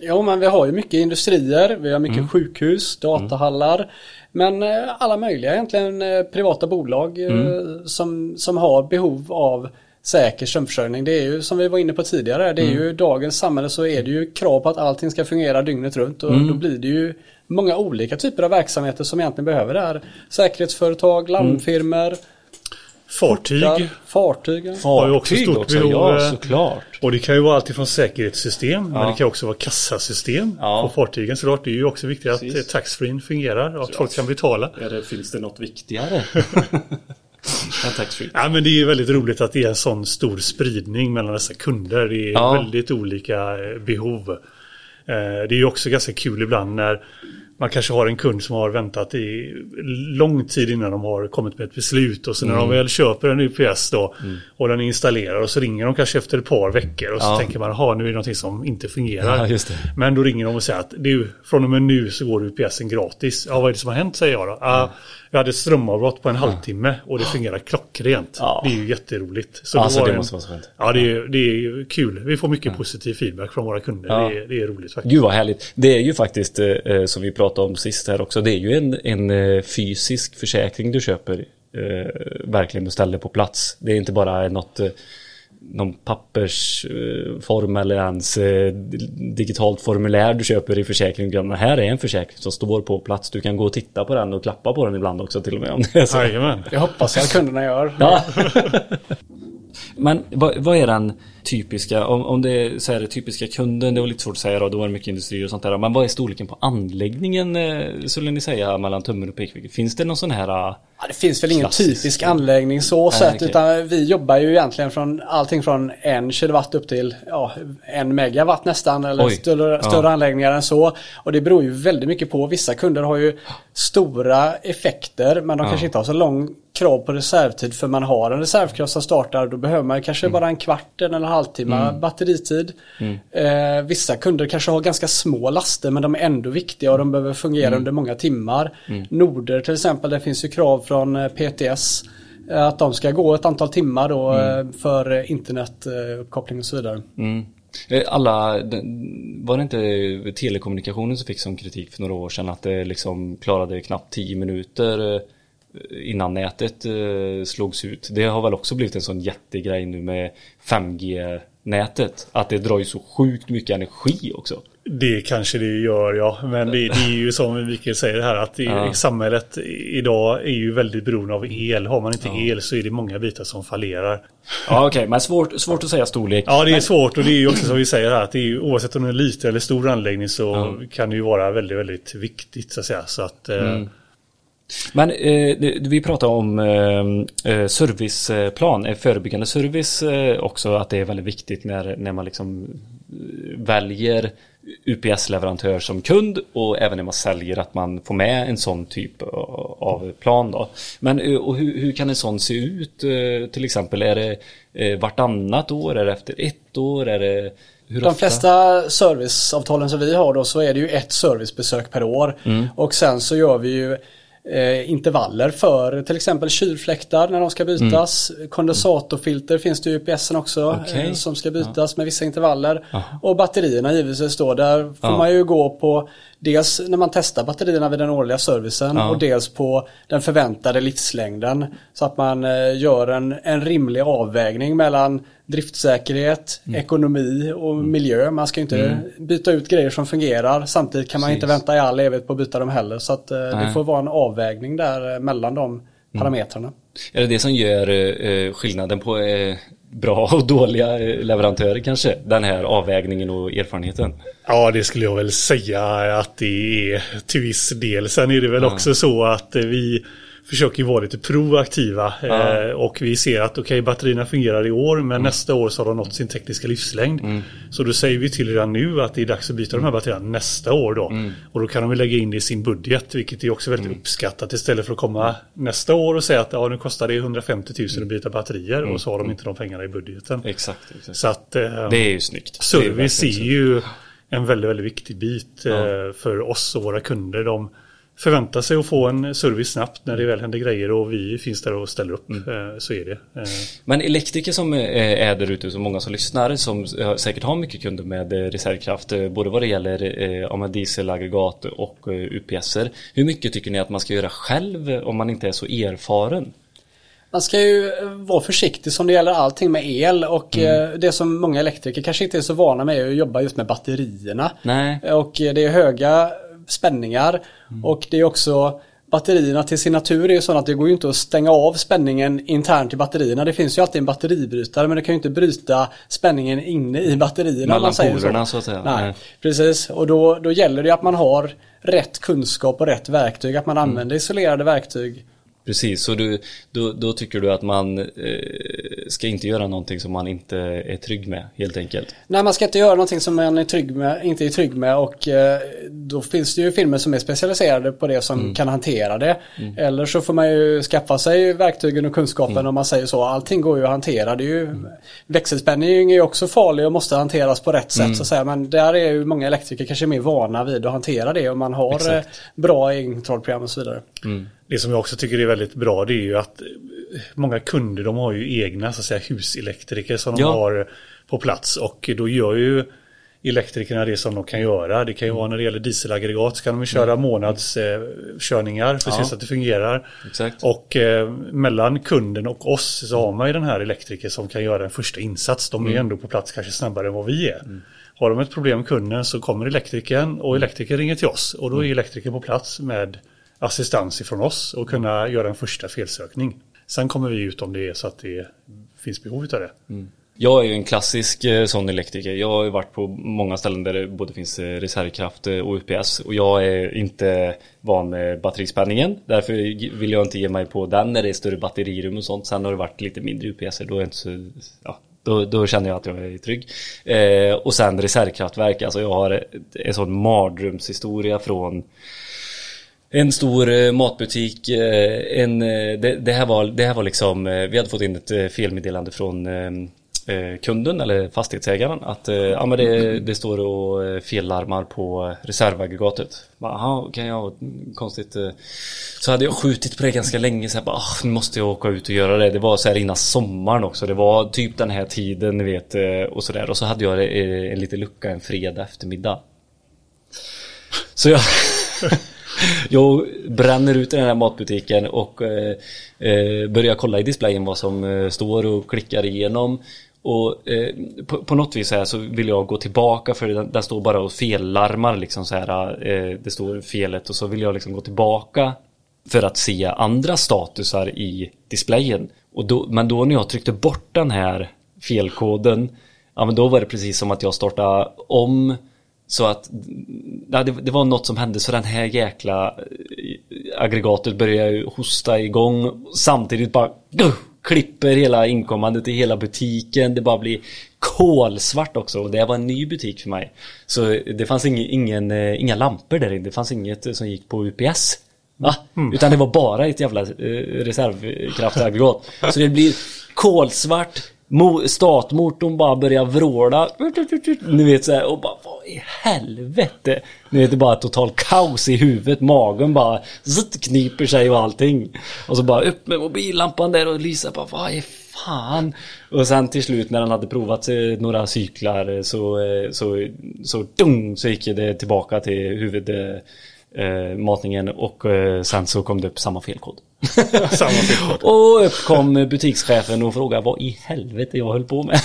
Jo, men vi har ju mycket industrier, vi har mycket sjukhus, datahallar. Men eh, alla möjliga egentligen eh, privata bolag eh, som, som har behov av säker strömförsörjning. Det är ju som vi var inne på tidigare, det är ju dagens samhälle så är det ju krav på att allting ska fungera dygnet runt och då blir det ju många olika typer av verksamheter som egentligen behöver det här. Säkerhetsföretag, larmfirmor, Fartyg. fartyg. Har ju också stort behov, ja eh, såklart. Och det kan ju vara allt från säkerhetssystem, men Ja. det kan också vara kassasystem Ja. på fartygen. Så klart, det är ju också viktigt att Precis. eh, taxfree fungerar och att folk kan betala. Det, finns det något viktigare? än taxfree? Ja, men det är ju väldigt roligt att det är en sån stor spridning mellan dessa kunder. Det är Ja. väldigt olika eh, behov. Eh, Det är ju också ganska kul ibland när man kanske har en kund som har väntat i lång tid innan de har kommit med ett beslut och så när Mm. de väl köper en UPS då och den är installerad och så ringer de kanske efter ett par veckor och så Ja. tänker man jaha nu är det någonting som inte fungerar. Ja. Men då ringer de och säger att du, från och med nu så går UPSen gratis. Ja, vad är det som har hänt säger jag då. Ja, jag hade strömavbrott på en halvtimme och det fungerar klockrent. Ja. Det är ju jätteroligt. Så Alltså det en- måste vara så skönt. Ja, det är, det är kul. Vi får mycket positiv feedback från våra kunder. Ja. Det, är, det är roligt faktiskt. Gud vad härligt. Det är ju faktiskt, eh, som vi pratade om sist här också, det är ju en, en eh, fysisk försäkring du köper. Eh, verkligen du ställer på plats. Det är inte bara något, eh, någon pappersform eller ens eh, digitalt formulär du köper i försäkringen. Det här är en försäkring som står på plats. Du kan gå och titta på den och klappa på den ibland också till och med. Om det är så. Jajamän. Det hoppas jag att kunderna gör. Ja. Men vad, vad är den typiska, om, om det är så här, typiska kunden, det var lite svårt att säga då, då var det mycket industri och sånt där. Men vad är storleken på anläggningen eh, skulle ni säga mellan tummen och pekfingret? Finns det någon sån här eh, Ja, det finns väl ingen Klassisk. typisk anläggning så sett okej. utan vi jobbar ju egentligen från allting från en kilowatt upp till ja, en megawatt nästan eller Oj. större, Ja. större anläggningar än så. Och det beror ju väldigt mycket på. Vissa kunder har ju stora effekter men de Ja. kanske inte har så lång krav på reservtid för man har en reservkraft som startar då behöver man kanske Mm. bara en kvart eller en halvtimme batteritid. Eh, vissa kunder kanske har ganska små laster men de är ändå viktiga och de behöver fungera Mm. under många timmar. Noder till exempel, det finns ju krav från eh, PTS eh, att de ska gå ett antal timmar då Mm. eh, för internetuppkoppling och så vidare. Alla, var det inte telekommunikationen som fick som kritik för några år sedan att det liksom klarade knappt 10 minuter innan nätet eh, slogs ut. Det har väl också blivit en sån jättegrej nu med 5G-nätet. Att det drar ju så sjukt mycket energi också. Det kanske det gör ja. Men det, det är ju som Mikael säger här att Ja. samhället idag är ju väldigt beroende av el. Har man inte el så är det många bitar som fallerar. Ja okej, men svårt, svårt att säga storlek. Ja det är svårt och det är ju också som vi säger här att det är oavsett om det är en liten eller stor anläggning så kan det ju vara väldigt, väldigt viktigt så att säga. Så att, eh, Men eh, vi pratar om eh, eh, serviceplan, eh, förebyggande service eh, också, att det är väldigt viktigt när, när man liksom eh, väljer UPS-leverantör som kund och även när man säljer att man får med en sån typ av plan då. Men och hur, hur kan en sån se ut till exempel? Är det vartannat år? Är det efter ett år? Är det hur De ofta? flesta serviceavtalen som vi har då så är det ju ett servicebesök per år. Mm. Och sen så gör vi ju eh, intervaller för till exempel kylfläktar när de ska bytas. Kondensatorfilter finns det i UPSen också Mm. Okej. eh, som ska bytas med vissa intervaller. Och batterierna givetvis då. Där får Ja. man ju gå på dels när man testar batterierna vid den årliga servicen Ja. och dels på den förväntade livslängden. Så att man eh, gör en, en rimlig avvägning mellan driftsäkerhet, Mm. ekonomi och miljö. Man ska ju inte byta ut grejer som fungerar. Samtidigt kan man inte Precis. vänta i all evighet på att byta dem heller. Så att eh, det får vara en avvägning där eh, mellan de parametrarna. Är det det som gör eh, skillnaden på eh, bra och dåliga eh, leverantörer kanske? Den här avvägningen och erfarenheten. Ja, det skulle jag väl säga att det är till viss del. Sen är det väl också så att eh, vi försöker ju vara lite proaktiva Ja. eh, och vi ser att okej batterierna fungerar i år men nästa år så har de nått sin tekniska livslängd. Så då säger vi till redan nu att det är dags att byta de här batterierna nästa år då. Och då kan de lägga in det i sin budget vilket är också väldigt uppskattat istället för att komma nästa år och säga att ja, nu kostar det 150 000 att byta batterier och så har de inte de pengarna i budgeten. Exakt. exakt. Så att eh, Det är ju snyggt. Är Service är så. ju en väldigt, väldigt viktig bit eh, för oss och våra kunder. De förväntar sig att få en service snabbt när det väl händer grejer och vi finns där och ställer upp. Mm. Eh, så är det. Eh, Men elektriker som eh, är där ute, så många som lyssnar, som säkert har mycket kunder med reservkraft, både vad det gäller dieselaggregat och UPSer. Hur mycket tycker ni att man ska göra själv om man inte är så erfaren? Man ska ju vara försiktig som det gäller allting med el och eh, det som många elektriker kanske inte är så vana med är att jobba just med batterierna. Nej. Och det är höga spänningar och det är också Batterierna till sin natur är ju sådana att det går ju inte att stänga av spänningen internt i batterierna. Det finns ju alltid en batteribrytare men det kan ju inte bryta spänningen inne i batterierna. Mellan polerna, så att säga. Nej, Nej. precis. Och då, då gäller det att man har rätt kunskap och rätt verktyg. Att man använder isolerade verktyg. Precis, så du, då, då tycker du att man eh, ska inte göra någonting som man inte är trygg med, helt enkelt? Nej, man ska inte göra någonting som man är trygg med, inte är trygg med och eh, då finns det ju filmer som är specialiserade på det som kan hantera det. Eller så får man ju skaffa sig verktygen och kunskapen om man säger så. Allting går ju att hantera. Det är ju, Växelspänning är ju också farlig och måste hanteras på rätt sätt så att säga. Men där är ju många elektriker kanske mer vana vid att hantera det och man har Exakt. eh, bra egenkontrollprogram och så vidare. Det som jag också tycker är väldigt bra det är ju att många kunder de har ju egna så att säga, huselektriker som de Ja. har på plats och då gör ju elektrikerna det som de kan göra. Det kan ju vara när det gäller dieselaggregat så kan de köra månadskörningar för att Ja. se så att det fungerar. Exakt. Och eh, mellan kunden och oss så har man ju den här elektriker som kan göra en första insats. De är ju ändå på plats kanske snabbare än vad vi är. Har de ett problem med kunden så kommer elektrikern och elektrikern ringer till oss och då är elektrikern på plats med assistans ifrån oss och kunna göra en första felsökning. Sen kommer vi ut om det är så att det finns behov av det. Mm. Jag är ju en klassisk eh, sån elektriker. Jag har ju varit på många ställen där det både finns eh, reservkraft eh, och UPS och jag är inte van med batterispänningen. Därför vill jag inte ge mig på den när det är större batterirum och sånt. Sen har det varit lite mindre UPS, då är inte så, ja, då, då känner jag att jag är trygg. Eh, och sen reservkraftverk, alltså jag har en sån mardrömshistoria från en stor eh, matbutik, eh, en, eh, det, det, här var, det här var liksom, vi hade fått in ett felmeddelande från ehm, kunden eller fastighetsägaren att ja, men det, det står och fellarmar på reservaggregatet. Jaha, kan jag, konstigt. Så hade jag skjutit på det ganska länge så bara, ah, nu måste jag åka ut och göra det. Det var så här innan sommaren också. Det var typ den här tiden, ni vet, och så där. Och så hade jag en liten lucka en fredag eftermiddag. Så jag Jag bränner ut i den här matbutiken och eh, eh, börjar kolla i displayen vad som eh, står och klickar igenom. Och eh, på, på något vis så, här så vill jag gå tillbaka för den, den står bara och fellarmar liksom så här. Eh, det står felet och så vill jag liksom gå tillbaka för att se andra statusar i displayen. Och då, men då när jag tryckte bort den här felkoden Ja men då var det precis som att jag startade om så att ja, det, det var något som hände så den här jäkla eh, aggregatet började hosta igång samtidigt bara uh, klipper hela inkommande till hela butiken. Det bara blir kolsvart också och det var en ny butik för mig. Så det fanns ingen, ingen, eh, inga lampor där inne. Det fanns inget eh, som gick på UPS. Va? Utan det var bara ett jävla eh, reservkraftaggregat. Så det blir kolsvart Startmotorn bara börjar vråla. Ni vet så här och bara vad i helvete? Ni vet det är bara total kaos i huvudet. Magen bara zzzt, kniper sig och allting. Och så bara upp med mobillampan där och lysa bara vad i fan? Och sen till slut när han hade provat några cyklar så eh, så så, dung, så gick det tillbaka till huvudet eh, eh, matningen och eh, sen så kom det upp samma felkod Samma felkod. och upp kom butikschefen och frågade vad i helvete jag höll på med.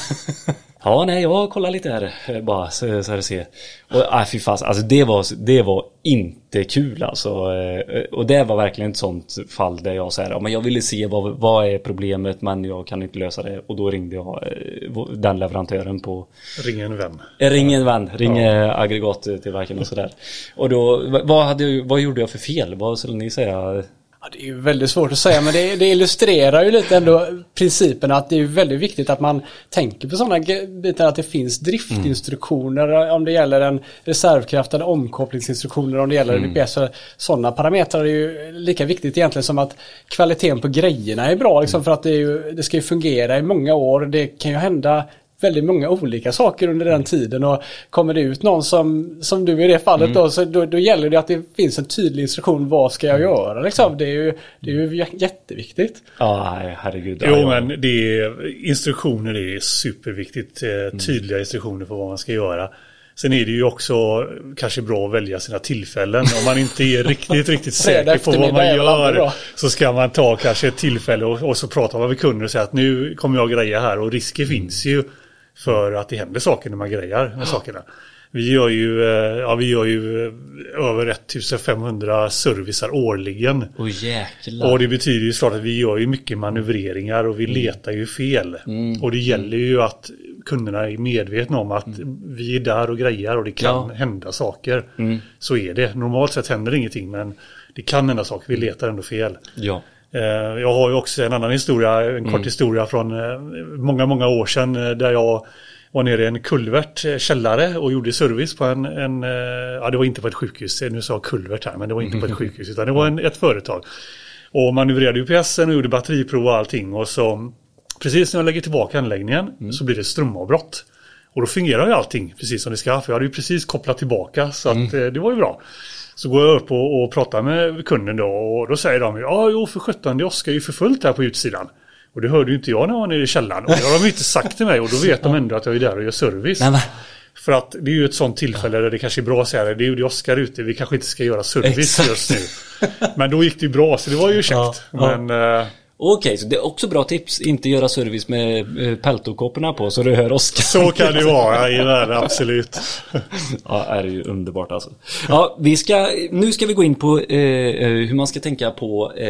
ja, nej, jag kollar lite här eh, bara så, så här se. Och äh, fy fas, alltså det var, det var inte kul alltså. Eh, Och det var verkligen ett sånt fall där jag säger, ja, men jag ville se vad, vad är problemet men jag kan inte lösa det. Och då ringde jag eh, den leverantören på Ring en vän. Ring en vän, ring ja. aggregattillverkaren och sådär. Och då, vad, hade, vad gjorde jag för fel? Vad skulle ni säga? Ja, det är ju väldigt svårt att säga men det, det illustrerar ju lite ändå principen att det är väldigt viktigt att man tänker på sådana bitar att det finns driftinstruktioner om det gäller en reservkraft eller omkopplingsinstruktioner om det gäller en VPS. Så Sådana parametrar är ju lika viktigt egentligen som att kvaliteten på grejerna är bra liksom för att det, ju, det ska ju fungera i många år. Det kan ju hända väldigt många olika saker under den tiden och kommer det ut någon som, som du i det fallet då, så då, då gäller det att det finns en tydlig instruktion vad ska jag göra liksom. Det är ju, det är ju jä- jätteviktigt. Ja, herregud. Jo, men det är, instruktioner är superviktigt. Eh, Tydliga instruktioner på vad man ska göra. Sen är det ju också kanske bra att välja sina tillfällen. Om man inte är riktigt, riktigt säker på vad man gör så ska man ta kanske ett tillfälle och, och så prata med kunder och säga att nu kommer jag greja här och risker finns ju för att det händer saker när man grejar med sakerna. Vi gör ju, eh, ja, vi gör ju eh, över 1500 servicer årligen. Jäklar. Och det betyder ju såklart att vi gör ju mycket manövreringar och vi letar ju fel. Och det gäller ju att kunderna är medvetna om att vi är där och grejar och det kan Ja. hända saker. Så är det. Normalt sett händer ingenting men det kan hända saker. Vi letar ändå fel. Ja. Eh, Jag har ju också en annan historia, en kort historia från eh, många, många år sedan eh, där jag var nere i en kulvert källare och gjorde service på en, en ja det var inte på ett sjukhus, nu sa jag kulvert här men det var inte på ett sjukhus utan det var en, ett företag. Och manövrerade UPSen och gjorde batteriprov och allting och så precis när jag lägger tillbaka anläggningen så blir det strömavbrott. Och då fungerar ju allting precis som det ska för jag hade ju precis kopplat tillbaka så att eh, det var ju bra. Så går jag upp och, och pratar med kunden då och då säger de ja jo för sjutton det åskar ju för fullt här på utsidan. Och det hörde ju inte jag när jag var nere i källaren. Och det har de ju inte sagt till mig och då vet de ändå att jag är där och gör service. Nej, För att det är ju ett sånt tillfälle där det kanske är bra att säga det. Det det åskar ute. Vi kanske inte ska göra service Exakt. just nu. Men då gick det ju bra så det var ju käckt. Ja, ja. Men eh, Okej, så det är också bra tips. Inte göra service med eh, peltokåporna på så du hör Oskar. så kan det vara i världen absolut. Ja, är det ju underbart alltså. Ja, vi ska, nu ska vi gå in på eh, eh, hur man ska tänka på eh,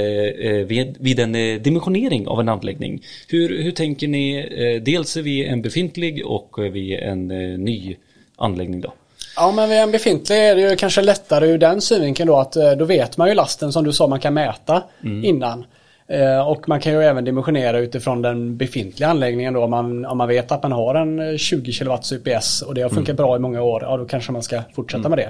eh, vid, vid en dimensionering av en anläggning. Hur, hur tänker ni eh, dels vid en befintlig och vid en eh, ny anläggning då? Ja men vid en befintlig är det ju kanske lättare ur den synvinkeln då att då vet man ju lasten som du sa man kan mäta innan. Eh, Och man kan ju även dimensionera utifrån den befintliga anläggningen då om man, om man vet att man har en eh, 20 kW UPS och det har funkat bra i många år, ja då kanske man ska fortsätta med det.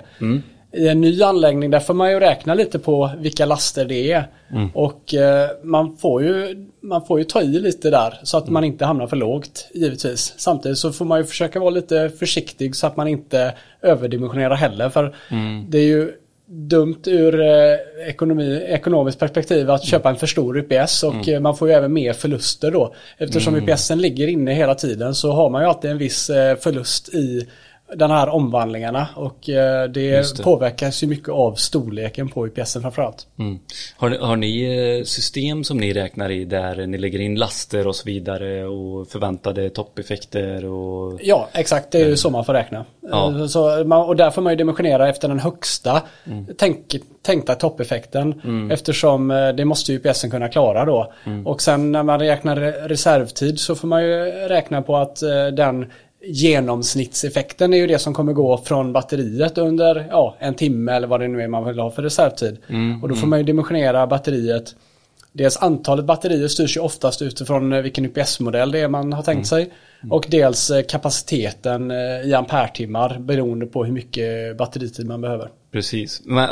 I en ny anläggning där får man ju räkna lite på vilka laster det är. Och eh, man, får ju, man får ju ta i lite där så att man inte hamnar för lågt givetvis. Samtidigt så får man ju försöka vara lite försiktig så att man inte överdimensionerar heller. För det är ju dumt ur eh, ekonomi, ekonomiskt perspektiv att köpa en för stor UPS och eh, man får ju även mer förluster då. Eftersom UPSen ligger inne hela tiden så har man ju alltid en viss eh, förlust i den här omvandlingarna och eh, det, det. påverkas ju mycket av storleken på UPSen framförallt. Mm. Har, ni- har ni eh, system som ni räknar i där ni lägger in laster och så vidare och förväntade toppeffekter och... Ja, exakt. Det är ju så man får räkna. Ja. Eh, Så man, och där får man ju dimensionera efter den högsta tänk, tänkta toppeffekten. Eftersom eh, det måste UPSen kunna klara då. Och sen när man räknar re- reservtid så får man ju räkna på att den genomsnittseffekten är ju det som kommer gå från batteriet under ja, en timme eller vad det nu är man vill ha för reservtid. Och då får man ju dimensionera batteriet Dels antalet batterier styrs ju oftast utifrån eh, vilken UPS-modell det är man har tänkt sig. Och dels eh, kapaciteten eh, i ampere-timmar beroende på hur mycket batteritid man behöver. Precis. Men,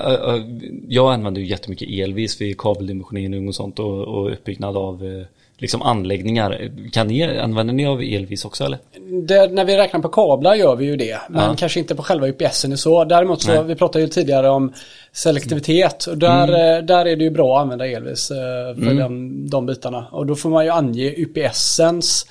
jag använder ju jättemycket elvis vid kabeldimensionering och sånt och, och uppbyggnad av liksom anläggningar. Kan ni, använder ni av elvis också eller? Det, när vi räknar på kablar gör vi ju det. Men Ja. kanske inte på själva UPSen så. Däremot så, Nej. vi pratade ju tidigare om selektivitet. Och där, eh, där är det ju bra att använda elvis eh, för den, de bitarna. Och då får man ju ange UPSens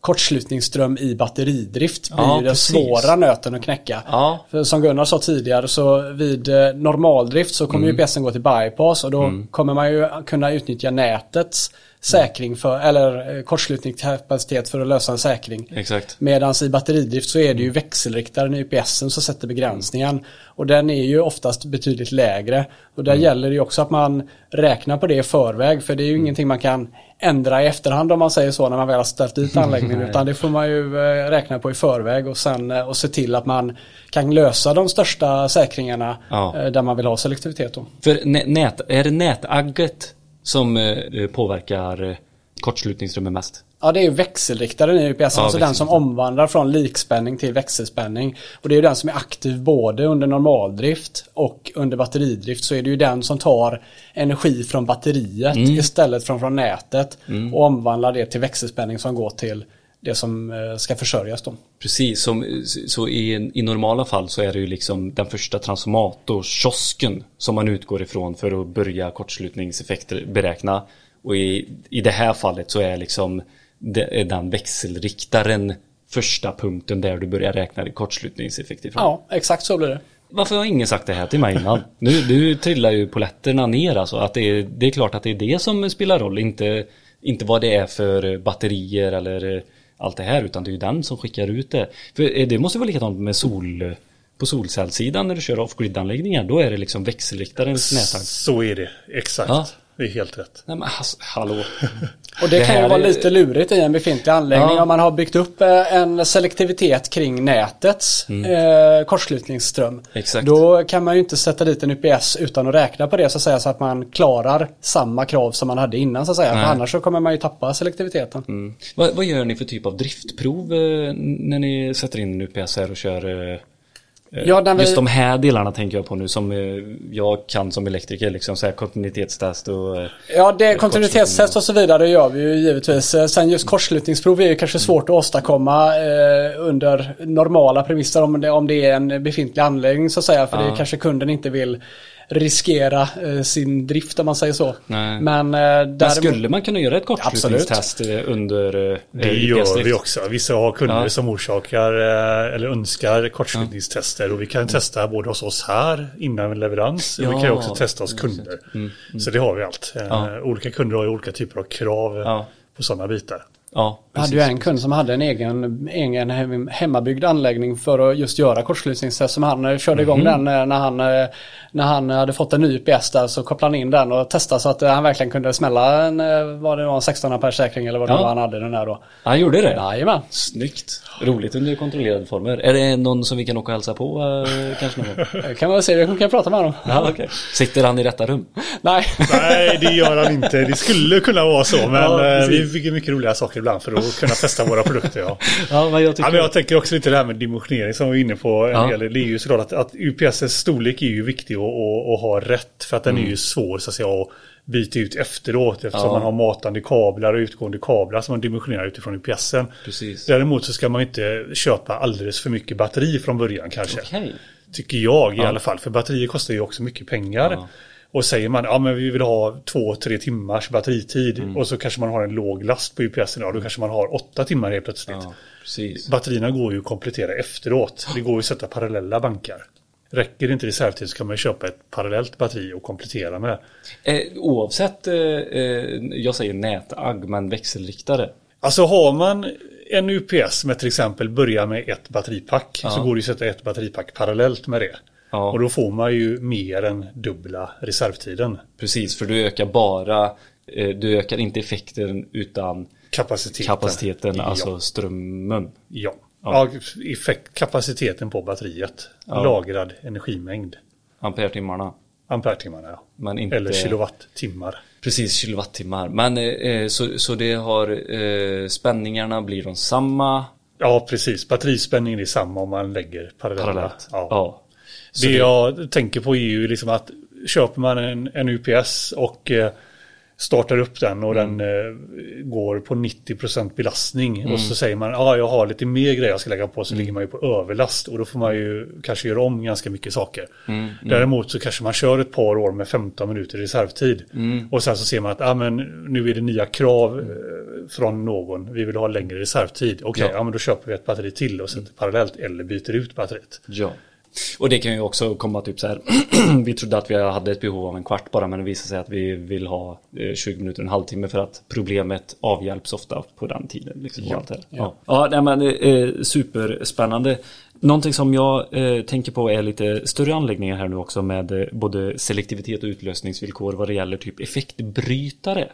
kortslutningsström i batteridrift blir Ja, den precis. svåra nöten att knäcka. Ja. För som Gunnar sa tidigare så vid eh, normaldrift så kommer UPSen gå till bypass och då kommer man ju kunna utnyttja nätets säkring för, eller eh, kortslutningskapacitet för att lösa en säkring. Exakt. Medan i batteridrift så är det ju växelriktaren i UPSen som sätter begränsningen. Och den är ju oftast betydligt lägre. Och där gäller det ju också att man räknar på det i förväg. För det är ju ingenting man kan ändra i efterhand om man säger så när man väl har ställt ut anläggningen. utan det får man ju eh, räkna på i förväg och sen eh, och se till att man kan lösa de största säkringarna Ja. där man vill ha selektivitet. Då. För nä- nät, är det nätagget som eh, påverkar eh, kortslutningsrummet mest? Ja, det är ju växelriktaren i UPS, Ja, alltså den som omvandlar från likspänning till växelspänning. Och det är ju den som är aktiv både under normaldrift och under batteridrift så är det ju den som tar energi från batteriet Mm. istället från, från nätet och omvandlar det till växelspänning som går till det som eh, ska försörjas då. Precis, som, så i, i normala fall så är det ju liksom den första transformatorkiosken som man utgår ifrån för att börja kortslutningseffekter beräkna. Och i, i det här fallet så är liksom den växelriktaren första punkten där du börjar räkna kortslutningseffekt ifrån. Ja, exakt så blir det. Varför har ingen sagt det här till mig innan? Nu, nu trillar ju poletterna ner alltså. Att det, är, det är klart att det är det som spelar roll. Inte, inte vad det är för batterier eller allt det här. Utan det är ju den som skickar ut det. För eh, det måste vara likadant med sol... På solcellssidan när du kör off-grid-anläggningar. Då är det liksom växelriktarens nätagg. Så är det, exakt. Ja. Det är helt rätt. Nej men alltså, hallå. Och det, Det kan ju vara är- lite lurigt i en befintlig anläggning Ja. om man har byggt upp eh, en selektivitet kring nätets eh, kortslutningsström. Mm. Exakt. Då kan man ju inte sätta dit en UPS utan att räkna på det så att säga så att man klarar samma krav som man hade innan så att säga. För annars så kommer man ju tappa selektiviteten. Mm. Vad, vad gör ni för typ av driftprov eh, när ni sätter in en UPS här och kör eh, Ja, när vi- Just de här delarna tänker jag på nu som eh, jag kan som elektriker, liksom så här kontinuitetstest och eh, Ja, det kontinuitetstest och så vidare gör vi ju givetvis. Eh, Sen just kortslutningsprov är ju kanske svårt att åstadkomma eh, under normala premisser om det, om det är en befintlig anläggning så att säga. För det Ja. kanske kunden inte vill riskera eh, sin drift om man säger så. Nej. Men, eh, Men däremot- skulle man kunna göra ett kortslutningstest eh, under eh, Det eh, gör vi också. Vissa har kunder Ja. som orsakar eller önskar kortslutningstester och vi kan testa både hos oss här innan leverans. och Vi kan ju Ja, också testa hos kunder. Så det har vi allt. Ja. Olika kunder har ju olika typer av krav Ja. på sådana bitar. Ja, Jag hade ju en kund som hade en egen, egen hem- hemmabyggd anläggning för att just göra kortslutningstest som han eh, körde igång den eh, när han, eh, när han hade fått en ny UPS där så kopplade han in den och testade så att han verkligen kunde smälla en, vad det var, en 16 per säkring eller vad det Ja. var han hade den där då. Han gjorde det? Jajamän. Snyggt. Roligt under kontrollerade former. Är det någon som vi kan åka och hälsa på eh, kanske någon gång? Kan man väl se, vi kan prata med honom. Ja, okej. Sitter han i rätta rum? Nej. Nej, det gör han inte. Det skulle kunna vara så, men Ja, eh, vi ju mycket roliga saker ibland för att kunna testa våra produkter. Ja. Ja, men jag tycker... Ja, men jag tänker också lite det här med dimensionering som vi var inne på. En Ja. del. Det är ju såklart att, att UPSs storlek är ju viktig att, ha rätt. För att den är ju svår så att säga att byta ut efteråt. Eftersom Mm. Ja. man har matande kablar och utgående kablar som man dimensionerar utifrån UPSen. Precis. Däremot så ska man inte köpa alldeles för mycket batteri från början kanske. Okej. Tycker jag i Ja. alla fall. För batterier kostar ju också mycket pengar. Ja. Och säger man ja men vi vill ha två, tre timmars batteritid Mm. och så kanske man har en låg last på UPSen. Ja, då kanske man har åtta timmar helt plötsligt. Ja, precis. Batterierna går ju att komplettera efteråt. Det går ju att sätta parallella bankar. Räcker inte reservtid så kan man köpa ett parallellt batteri och komplettera med. Eh, oavsett, eh, eh, jag säger nätagg, men växelriktare. Alltså har man en UPS med till exempel börjar med ett batteripack Ja. så går det att sätta ett batteripack parallellt med det. Ja. Och då får man ju mer än dubbla reservtiden. Precis, för du ökar bara, eh, du ökar inte effekten utan Kapaciteten. kapaciteten, ja. alltså strömmen. Ja. Ja. effekt, kapaciteten på batteriet. Ja. Lagrad energimängd. Ampere-timmarna. Ampertimmarna ja. Men inte... Eller kilowattimmar. Precis, kilowattimmar. Men eh, så, så det har, eh, spänningarna blir de samma Ja, precis. Batterispänningen är samma om man lägger parallella. parallellt. Ja. Ja. Det, det- jag tänker på är ju liksom att köper man en, en UPS och eh, startar upp den och Mm. den eh, går på 90% belastning och så säger man ja ah, jag har lite mer grejer jag ska lägga på så Mm. ligger man ju på överlast och då får man ju kanske göra om ganska mycket saker. Mm, Däremot så kanske man kör ett par år med 15 minuter reservtid Mm. och sen så ser man att ah, men nu är det nya krav eh, från någon. Vi vill ha längre reservtid. Okej, Ja. Mm. ja. men då köper vi ett batteri till och sätter parallellt eller byter ut batteriet. Ja. Och det kan ju också komma typ så här. vi trodde att vi hade ett behov av en kvart bara men det visar sig att vi vill ha eh, 20 minuter, en halvtimme för att problemet avhjälps ofta på den tiden. Liksom, ja. Ja. Ja. ja, nej, men eh, superspännande. Någonting som jag eh, tänker på är lite större anläggningar här nu också med eh, både selektivitet och utlösningsvillkor vad det gäller typ effektbrytare.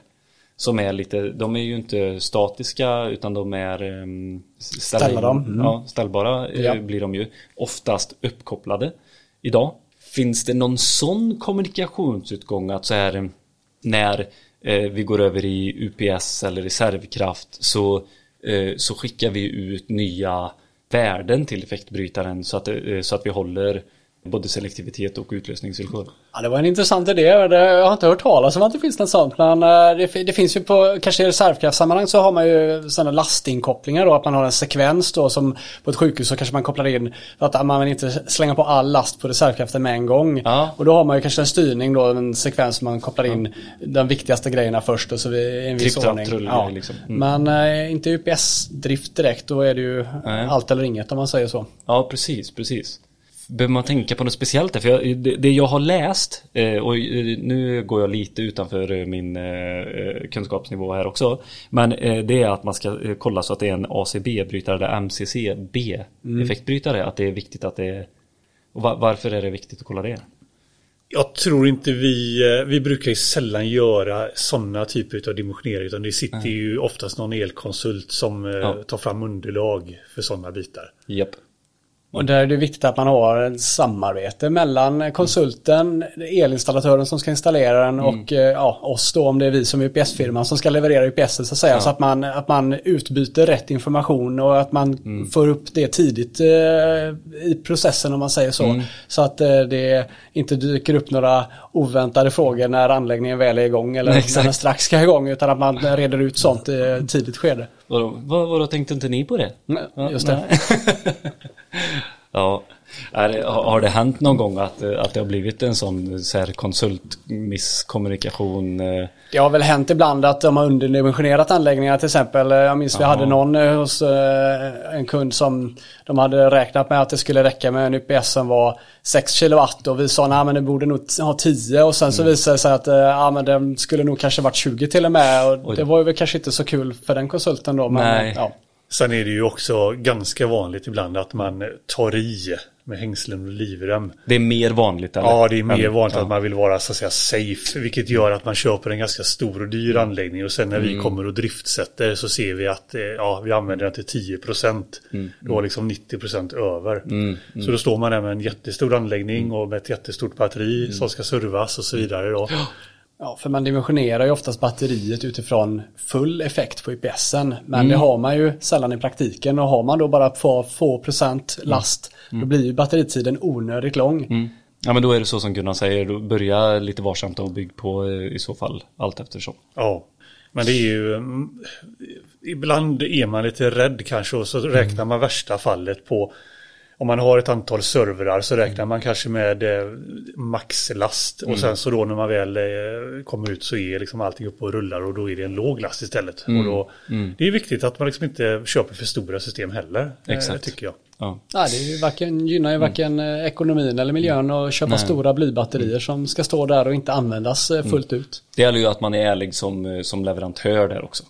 Som är lite, de är ju inte statiska utan de är um, Ställa dem. Mm. Ja, ställbara eh, Ja. blir de ju. Oftast uppkopplade idag. Finns det någon sån kommunikationsutgång att så här när eh, vi går över i UPS eller reservkraft så, eh, så skickar vi ut nya värden till effektbrytaren så att, eh, så att vi håller både selektivitet och utlösningsvillkor. Ja, det var en intressant idé. Jag har inte hört talas om att det finns något sånt. Men eh, det, fi- det finns ju på, kanske i reservkraftssammanhang så har man ju sådana lastinkopplingar då. Att man har en sekvens då som på ett sjukhus så kanske man kopplar in att man vill inte slänga på all last på reservkraften med en gång. Ja. Och då har man ju kanske en styrning då, en sekvens som man kopplar in de viktigaste grejerna först och så i en viss ordning. Ja. liksom. Mm. Men eh, inte UPS-drift direkt. Då är det ju Nej. allt eller inget om man säger så. Ja, precis, precis. Behöver man tänka på något speciellt där? För jag, det, det jag har läst, eh, och eh, nu går jag lite utanför eh, min kunskapsnivå här också. Men det är att man ska kolla så att det är en ACB-brytare eller MCC-B-effektbrytare. Att det är viktigt att det är... Och va- varför är det viktigt att kolla det? Jag tror inte vi, vi brukar ju sällan göra sådana typer av dimensionering utan det sitter ju oftast någon elkonsult som Ja. tar fram underlag för sådana bitar. Japp. Och där är det viktigt att man har ett samarbete mellan konsulten, elinstallatören som ska installera den och eh, ja, oss då om det är vi som är UPS-firman som ska leverera UPS så att säga. Så att man, att man utbyter rätt information och att man får upp det tidigt eh, i processen om man säger så. Så att eh, det inte dyker upp några oväntade frågor när anläggningen väl är igång eller Nej, när den strax ska igång utan att man reder ut sånt i tidigt skede. Vadå, vad, vadå tänkte inte ni på det? Ja, Just det. Ja, är har det hänt någon gång att, eh, att det har blivit en sån så här konsultmisskommunikation? eh? Det har väl hänt ibland att de har underdimensionerat anläggningar till exempel. Jag minns vi hade någon eh, hos eh, en kund som de hade räknat med att det skulle räcka med en UPS som var 6 kilowatt och vi sa nej men det borde nog ha 10 och sen så visade det sig att eh, ja, men den skulle nog kanske varit 20 till och med och Oj. det var ju väl kanske inte så kul för den konsulten då. Men, Nej. Ja. Sen är det ju också ganska vanligt ibland att man tar i med hängslen och livrem. Det är mer vanligt eller? Ja, det är mer vanligt ja. att man vill vara så att säga safe, vilket gör att man köper en ganska stor och dyr anläggning och sen när vi kommer och driftsätter så ser vi att eh, ja, vi använder den till 10 procent. Då var liksom 90 procent över. Så då står man där med en jättestor anläggning och med ett jättestort batteri som ska servas och så vidare då. Ja, för man dimensionerar ju oftast batteriet utifrån full effekt på UPSen. Men det har man ju sällan i praktiken och har man då bara få, få procent last då blir ju batteritiden onödigt lång. Mm. Ja men då är det så som Gunnar säger, då börja lite varsamt och bygg på eh, i så fall allt eftersom. Ja, men det är ju... mm, Ibland är man lite rädd kanske och så räknar man värsta fallet på... Om man har ett antal servrar så räknar man kanske med eh, maxlast och sen så då när man väl eh, kommer ut så är liksom allting uppe och rullar och då är det en låg last istället. Och då, Det är viktigt att man liksom inte köper för stora system heller, eh, Exakt. tycker jag. Ja. Nej, det är ju varken, gynnar ju varken eh, ekonomin eller miljön att köpa Nej. stora blybatterier som ska stå där och inte användas fullt ut. Det gäller ju att man är ärlig som, som leverantör där också.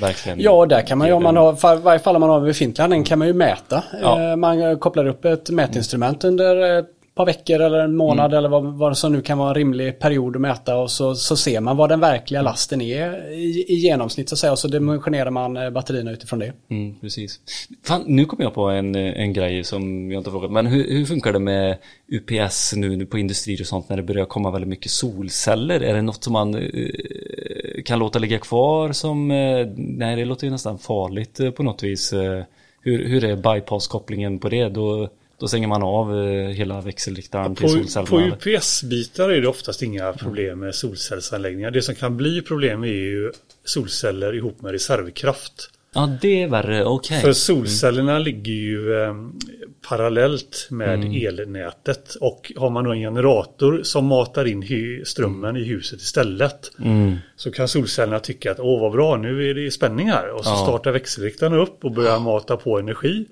Verkligen Ja, där kan man ju om man har, i varje fall om man har en befintlig anläggning kan man ju mäta. Ja. Eh, Man eh, kopplar upp ett mätinstrument under ett par veckor eller en månad Mm. eller vad, vad som nu kan vara en rimlig period att mäta och så, så ser man vad den verkliga lasten är i, i genomsnitt så att säga och så dimensionerar man eh, batterierna utifrån det. Mm, precis. Fan, nu kom jag på en, en grej som jag inte frågat. Men hur, hur funkar det med UPS nu, nu på industrier och sånt när det börjar komma väldigt mycket solceller? Är det något som man eh, kan låta ligga kvar som... Eh, nej, det låter ju nästan farligt eh, på något vis. Eh, hur, hur är bypasskopplingen på det? Då, då stänger man av eh, hela växelriktaren till På, solcellerna. på? UPS-bitar är det oftast inga problem med solcellsanläggningar. Det som kan bli problem är ju solceller ihop med reservkraft. Ja, det är värre. Okej. För solcellerna ligger ju eh, parallellt med Mm. elnätet och har man då en generator som matar in strömmen i huset istället Mm. så kan solcellerna tycka att åh vad bra nu är det spänning här och så Ja. startar växelriktaren upp och börjar mata på energi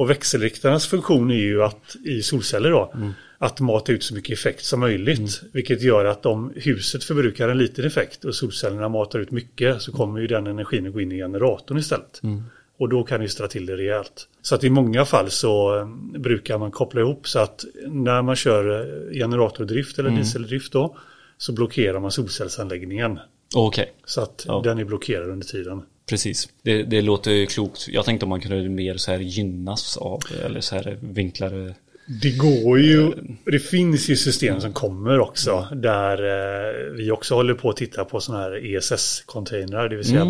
Och växelriktarnas funktion är ju att i solceller då att mata ut så mycket effekt som möjligt. Vilket gör att om huset förbrukar en liten effekt och solcellerna matar ut mycket så kommer ju den energin att gå in i generatorn istället. Och då kan det ställa till det rejält. Så att i många fall så eh, brukar man koppla ihop så att när man kör eh, generatordrift eller dieseldrift då så blockerar man solcellsanläggningen. Okej, Så att Ja. den är blockerad under tiden. Precis. Det, det låter ju klokt. Jag tänkte om man kunde mer så här gynnas av eller så här vinklare. Det går ju, det finns ju system som kommer också där eh, vi också håller på att titta på sådana här ESS-containrar, det vill säga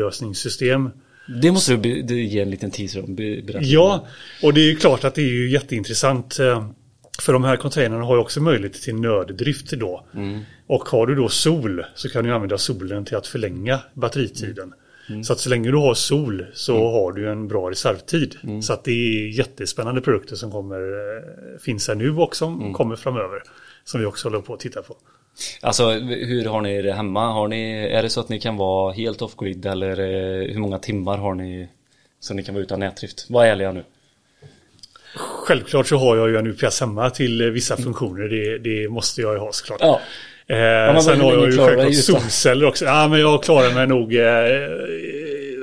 batterilösningssystem. Det måste du ge en liten teaser om. Be, berätta. Ja, och det är ju klart att det är ju jätteintressant. eh, För de här containrarna har ju också möjlighet till nöddrift då. Och har du då sol så kan du använda solen till att förlänga batteritiden. Så att så länge du har sol så har du en bra reservtid. Så att det är jättespännande produkter som kommer, eh, finns här nu och som kommer framöver. Som vi också håller på att titta på. Alltså hur har ni det hemma? Har ni, är det så att ni kan vara helt off-grid eller eh, hur många timmar har ni så ni kan vara utan nätdrift? Var ärliga nu. Självklart så har jag ju en UPS hemma till eh, vissa funktioner. Det, det måste jag ju ha såklart. Ja. Eh, men sen har jag ju självklart solceller också. Ja, men jag klarar mig nog eh,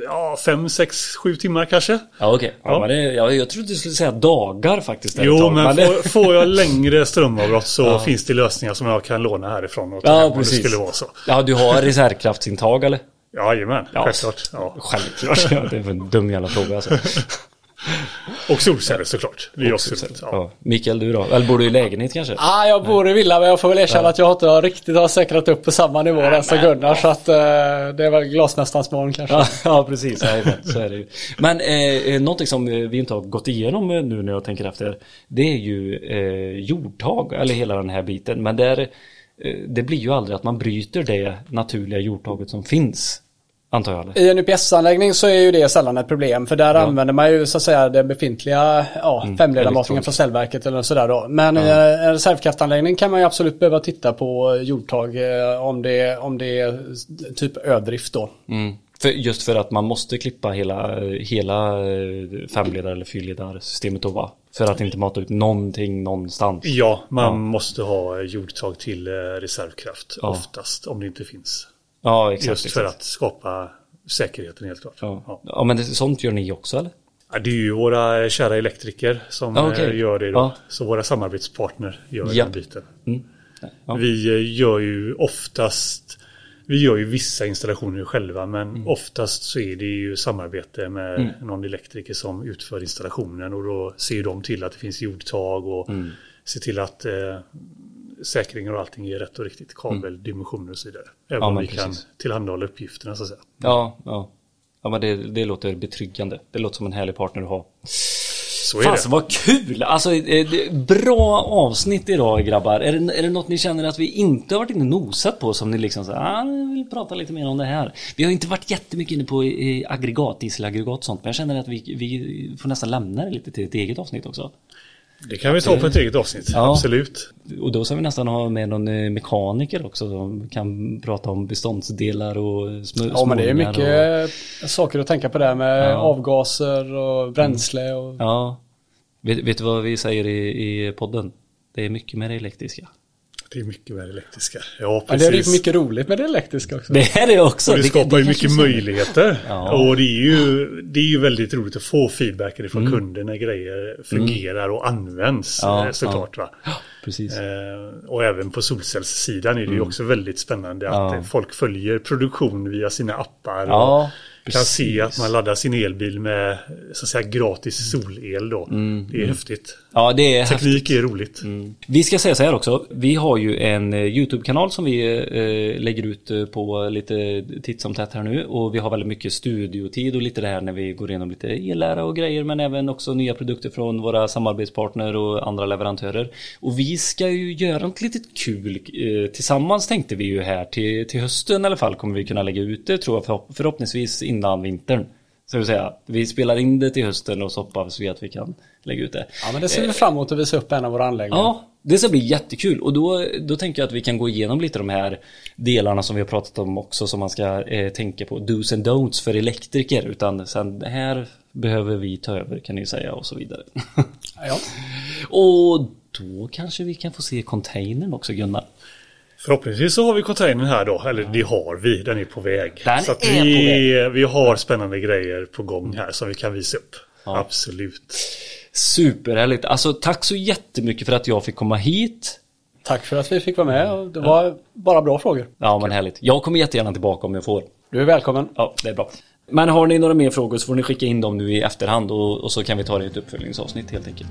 ja, fem, sex, sju timmar kanske. Ja okej. Ja. Ja. det, jag, jag trodde du skulle säga dagar faktiskt. Jo, tag, men får, får jag längre strömavbrott så Ja. finns det lösningar som jag kan låna härifrån och Ja, hem om det precis. skulle vara så. Ja, du har reservkraftsintag eller? Jajamän, Ja. självklart. Ja. Självklart. Ja, det är en dum jävla fråga alltså. Och solceller såklart. Det är också roligt. Ja. ja. Mikael du då? Eller bor du i lägenhet kanske? Ah, jag bor i villa men jag får väl erkänna att jag inte har riktigt har säkrat upp på samma nivå där som Gunnar. Så att eh, det är väl glasmästarens barn kanske. Ja, ja precis, Jajamän, så är det ju. Men eh, eh, någonting som eh, vi inte har gått igenom eh, nu när jag tänker efter Det är ju eh, jordtag, eller hela den här biten Men där, eh, det blir ju aldrig att man bryter det naturliga jordtaget som finns Antar jag eller? I en UPS-anläggning så är ju det sällan ett problem för där använder man ju så att säga den befintliga ja, femledarmatningen elektroniskt. från cellverket eller sådär då. Men i en reservkraftanläggning kan man ju absolut behöva titta på jordtag eh, om det, om det är typ ödrift då. Mm. För, just för att man måste klippa hela, hela eh, femledar eller fyrledarsystemet då va? För att inte mata ut någonting någonstans Ja, man Ja. måste ha jordtag till eh, reservkraft Ja. oftast om det inte finns. Ja exakt, Just för exakt. att skapa säkerheten helt klart. Ja. Ja. ja men det, sånt gör ni också eller? Ja, det är ju våra kära elektriker som okej. eh, gör det då. Så våra samarbetspartner gör Ja. den biten. Mm. Vi eh, gör ju oftast vi gör ju vissa installationer själva men Mm. oftast så är det ju samarbete med någon elektriker som utför installationen och då ser de till att det finns jordtag och Mm. ser till att eh, säkringar och allting är rätt och riktigt, kabeldimensioner och så vidare. Även om vi kan precis. tillhandahålla uppgifterna så att säga. Ja, ja. Ja men det, det låter betryggande. Det låter som en härlig partner att ha. Så är Fasen det. vad kul! Alltså eh, bra avsnitt idag grabbar. Är det, är det något ni känner att vi inte har varit inne och nosat på som ni liksom säger, ah, vill prata lite mer om det här. Vi har inte varit jättemycket inne på eh, aggregat, dieselaggregat och sånt. Men jag känner att vi, vi får nästan lämna det lite till ett eget avsnitt också. Det kan vi ta på ett eget avsnitt, Ja. absolut. Och då ska vi nästan ha med någon eh, mekaniker också som kan prata om beståndsdelar och smö- Ja men det är mycket Och, saker att tänka på där med Ja. avgaser och bränsle och... ja. Vet, vet du vad vi säger i, i podden? Det är mycket med det elektriska. Det är mycket med det elektriska. Ja, Ja, det är precis. mycket roligt med det elektriska också. Det är det också. Och det skapar ju mycket möjligheter. Ja. Och det är, ju, det är ju väldigt roligt att få feedbacken från Mm. kunden när grejer fungerar och används Ja, eh, såklart. Va? Precis. Eh, och även på solcellssidan är det ju också väldigt spännande att Mm. Ja. folk följer produktion via sina appar. Ja, och kan se precis. att man laddar sin elbil med så att säga gratis solel då. det är häftigt. Ja, det är häftigt. Teknik är roligt. Vi ska säga så här också. Vi har ju en eh, YouTube-kanal som vi eh, lägger ut eh, på lite titt som tätt här nu. Och vi har väldigt mycket studiotid och lite det här när vi går igenom lite ellära och grejer. Men även också nya produkter från våra samarbetspartner och andra leverantörer. Och vi ska ju göra något litet kul eh, tillsammans tänkte vi ju här till, till hösten i alla fall. Kommer vi kunna lägga ut det tror jag förhopp- förhoppningsvis innan vintern. Så vill säga, vi spelar in det till hösten och så hoppas vi att vi kan lägga ut det. Ja, men det ser vi fram emot att visa upp en av våra anläggningar. Ja, det ska bli jättekul och då, då tänker jag att vi kan gå igenom lite de här delarna som vi har pratat om också som man ska eh, tänka på. Do's and don'ts för elektriker utan sen det här behöver vi ta över kan ni säga och så vidare. Ja. och då kanske vi kan få se containern också Gunnar. Förhoppningsvis så har vi containern här då, eller det har vi, den är på väg. Den så att är vi, på vi har spännande grejer på gång här som vi kan visa upp. Absolut. Superhärligt. Alltså tack så jättemycket för att jag fick komma hit. Tack för att vi fick vara med. Det var bara bra frågor. Ja men härligt. Jag kommer jättegärna tillbaka om jag får. Du är välkommen. Ja, det är bra. Men har ni några mer frågor så får ni skicka in dem nu i efterhand och, och så kan vi ta det i ett uppföljningsavsnitt helt enkelt.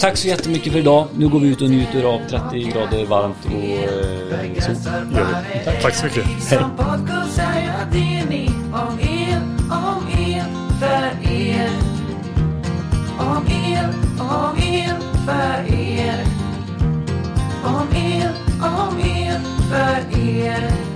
Tack så jättemycket för idag. Nu går vi ut och njuter av 30 grader varmt och eh, sol. Gör vi. Tack. Tack så mycket. Hej. Om er, om er, för er.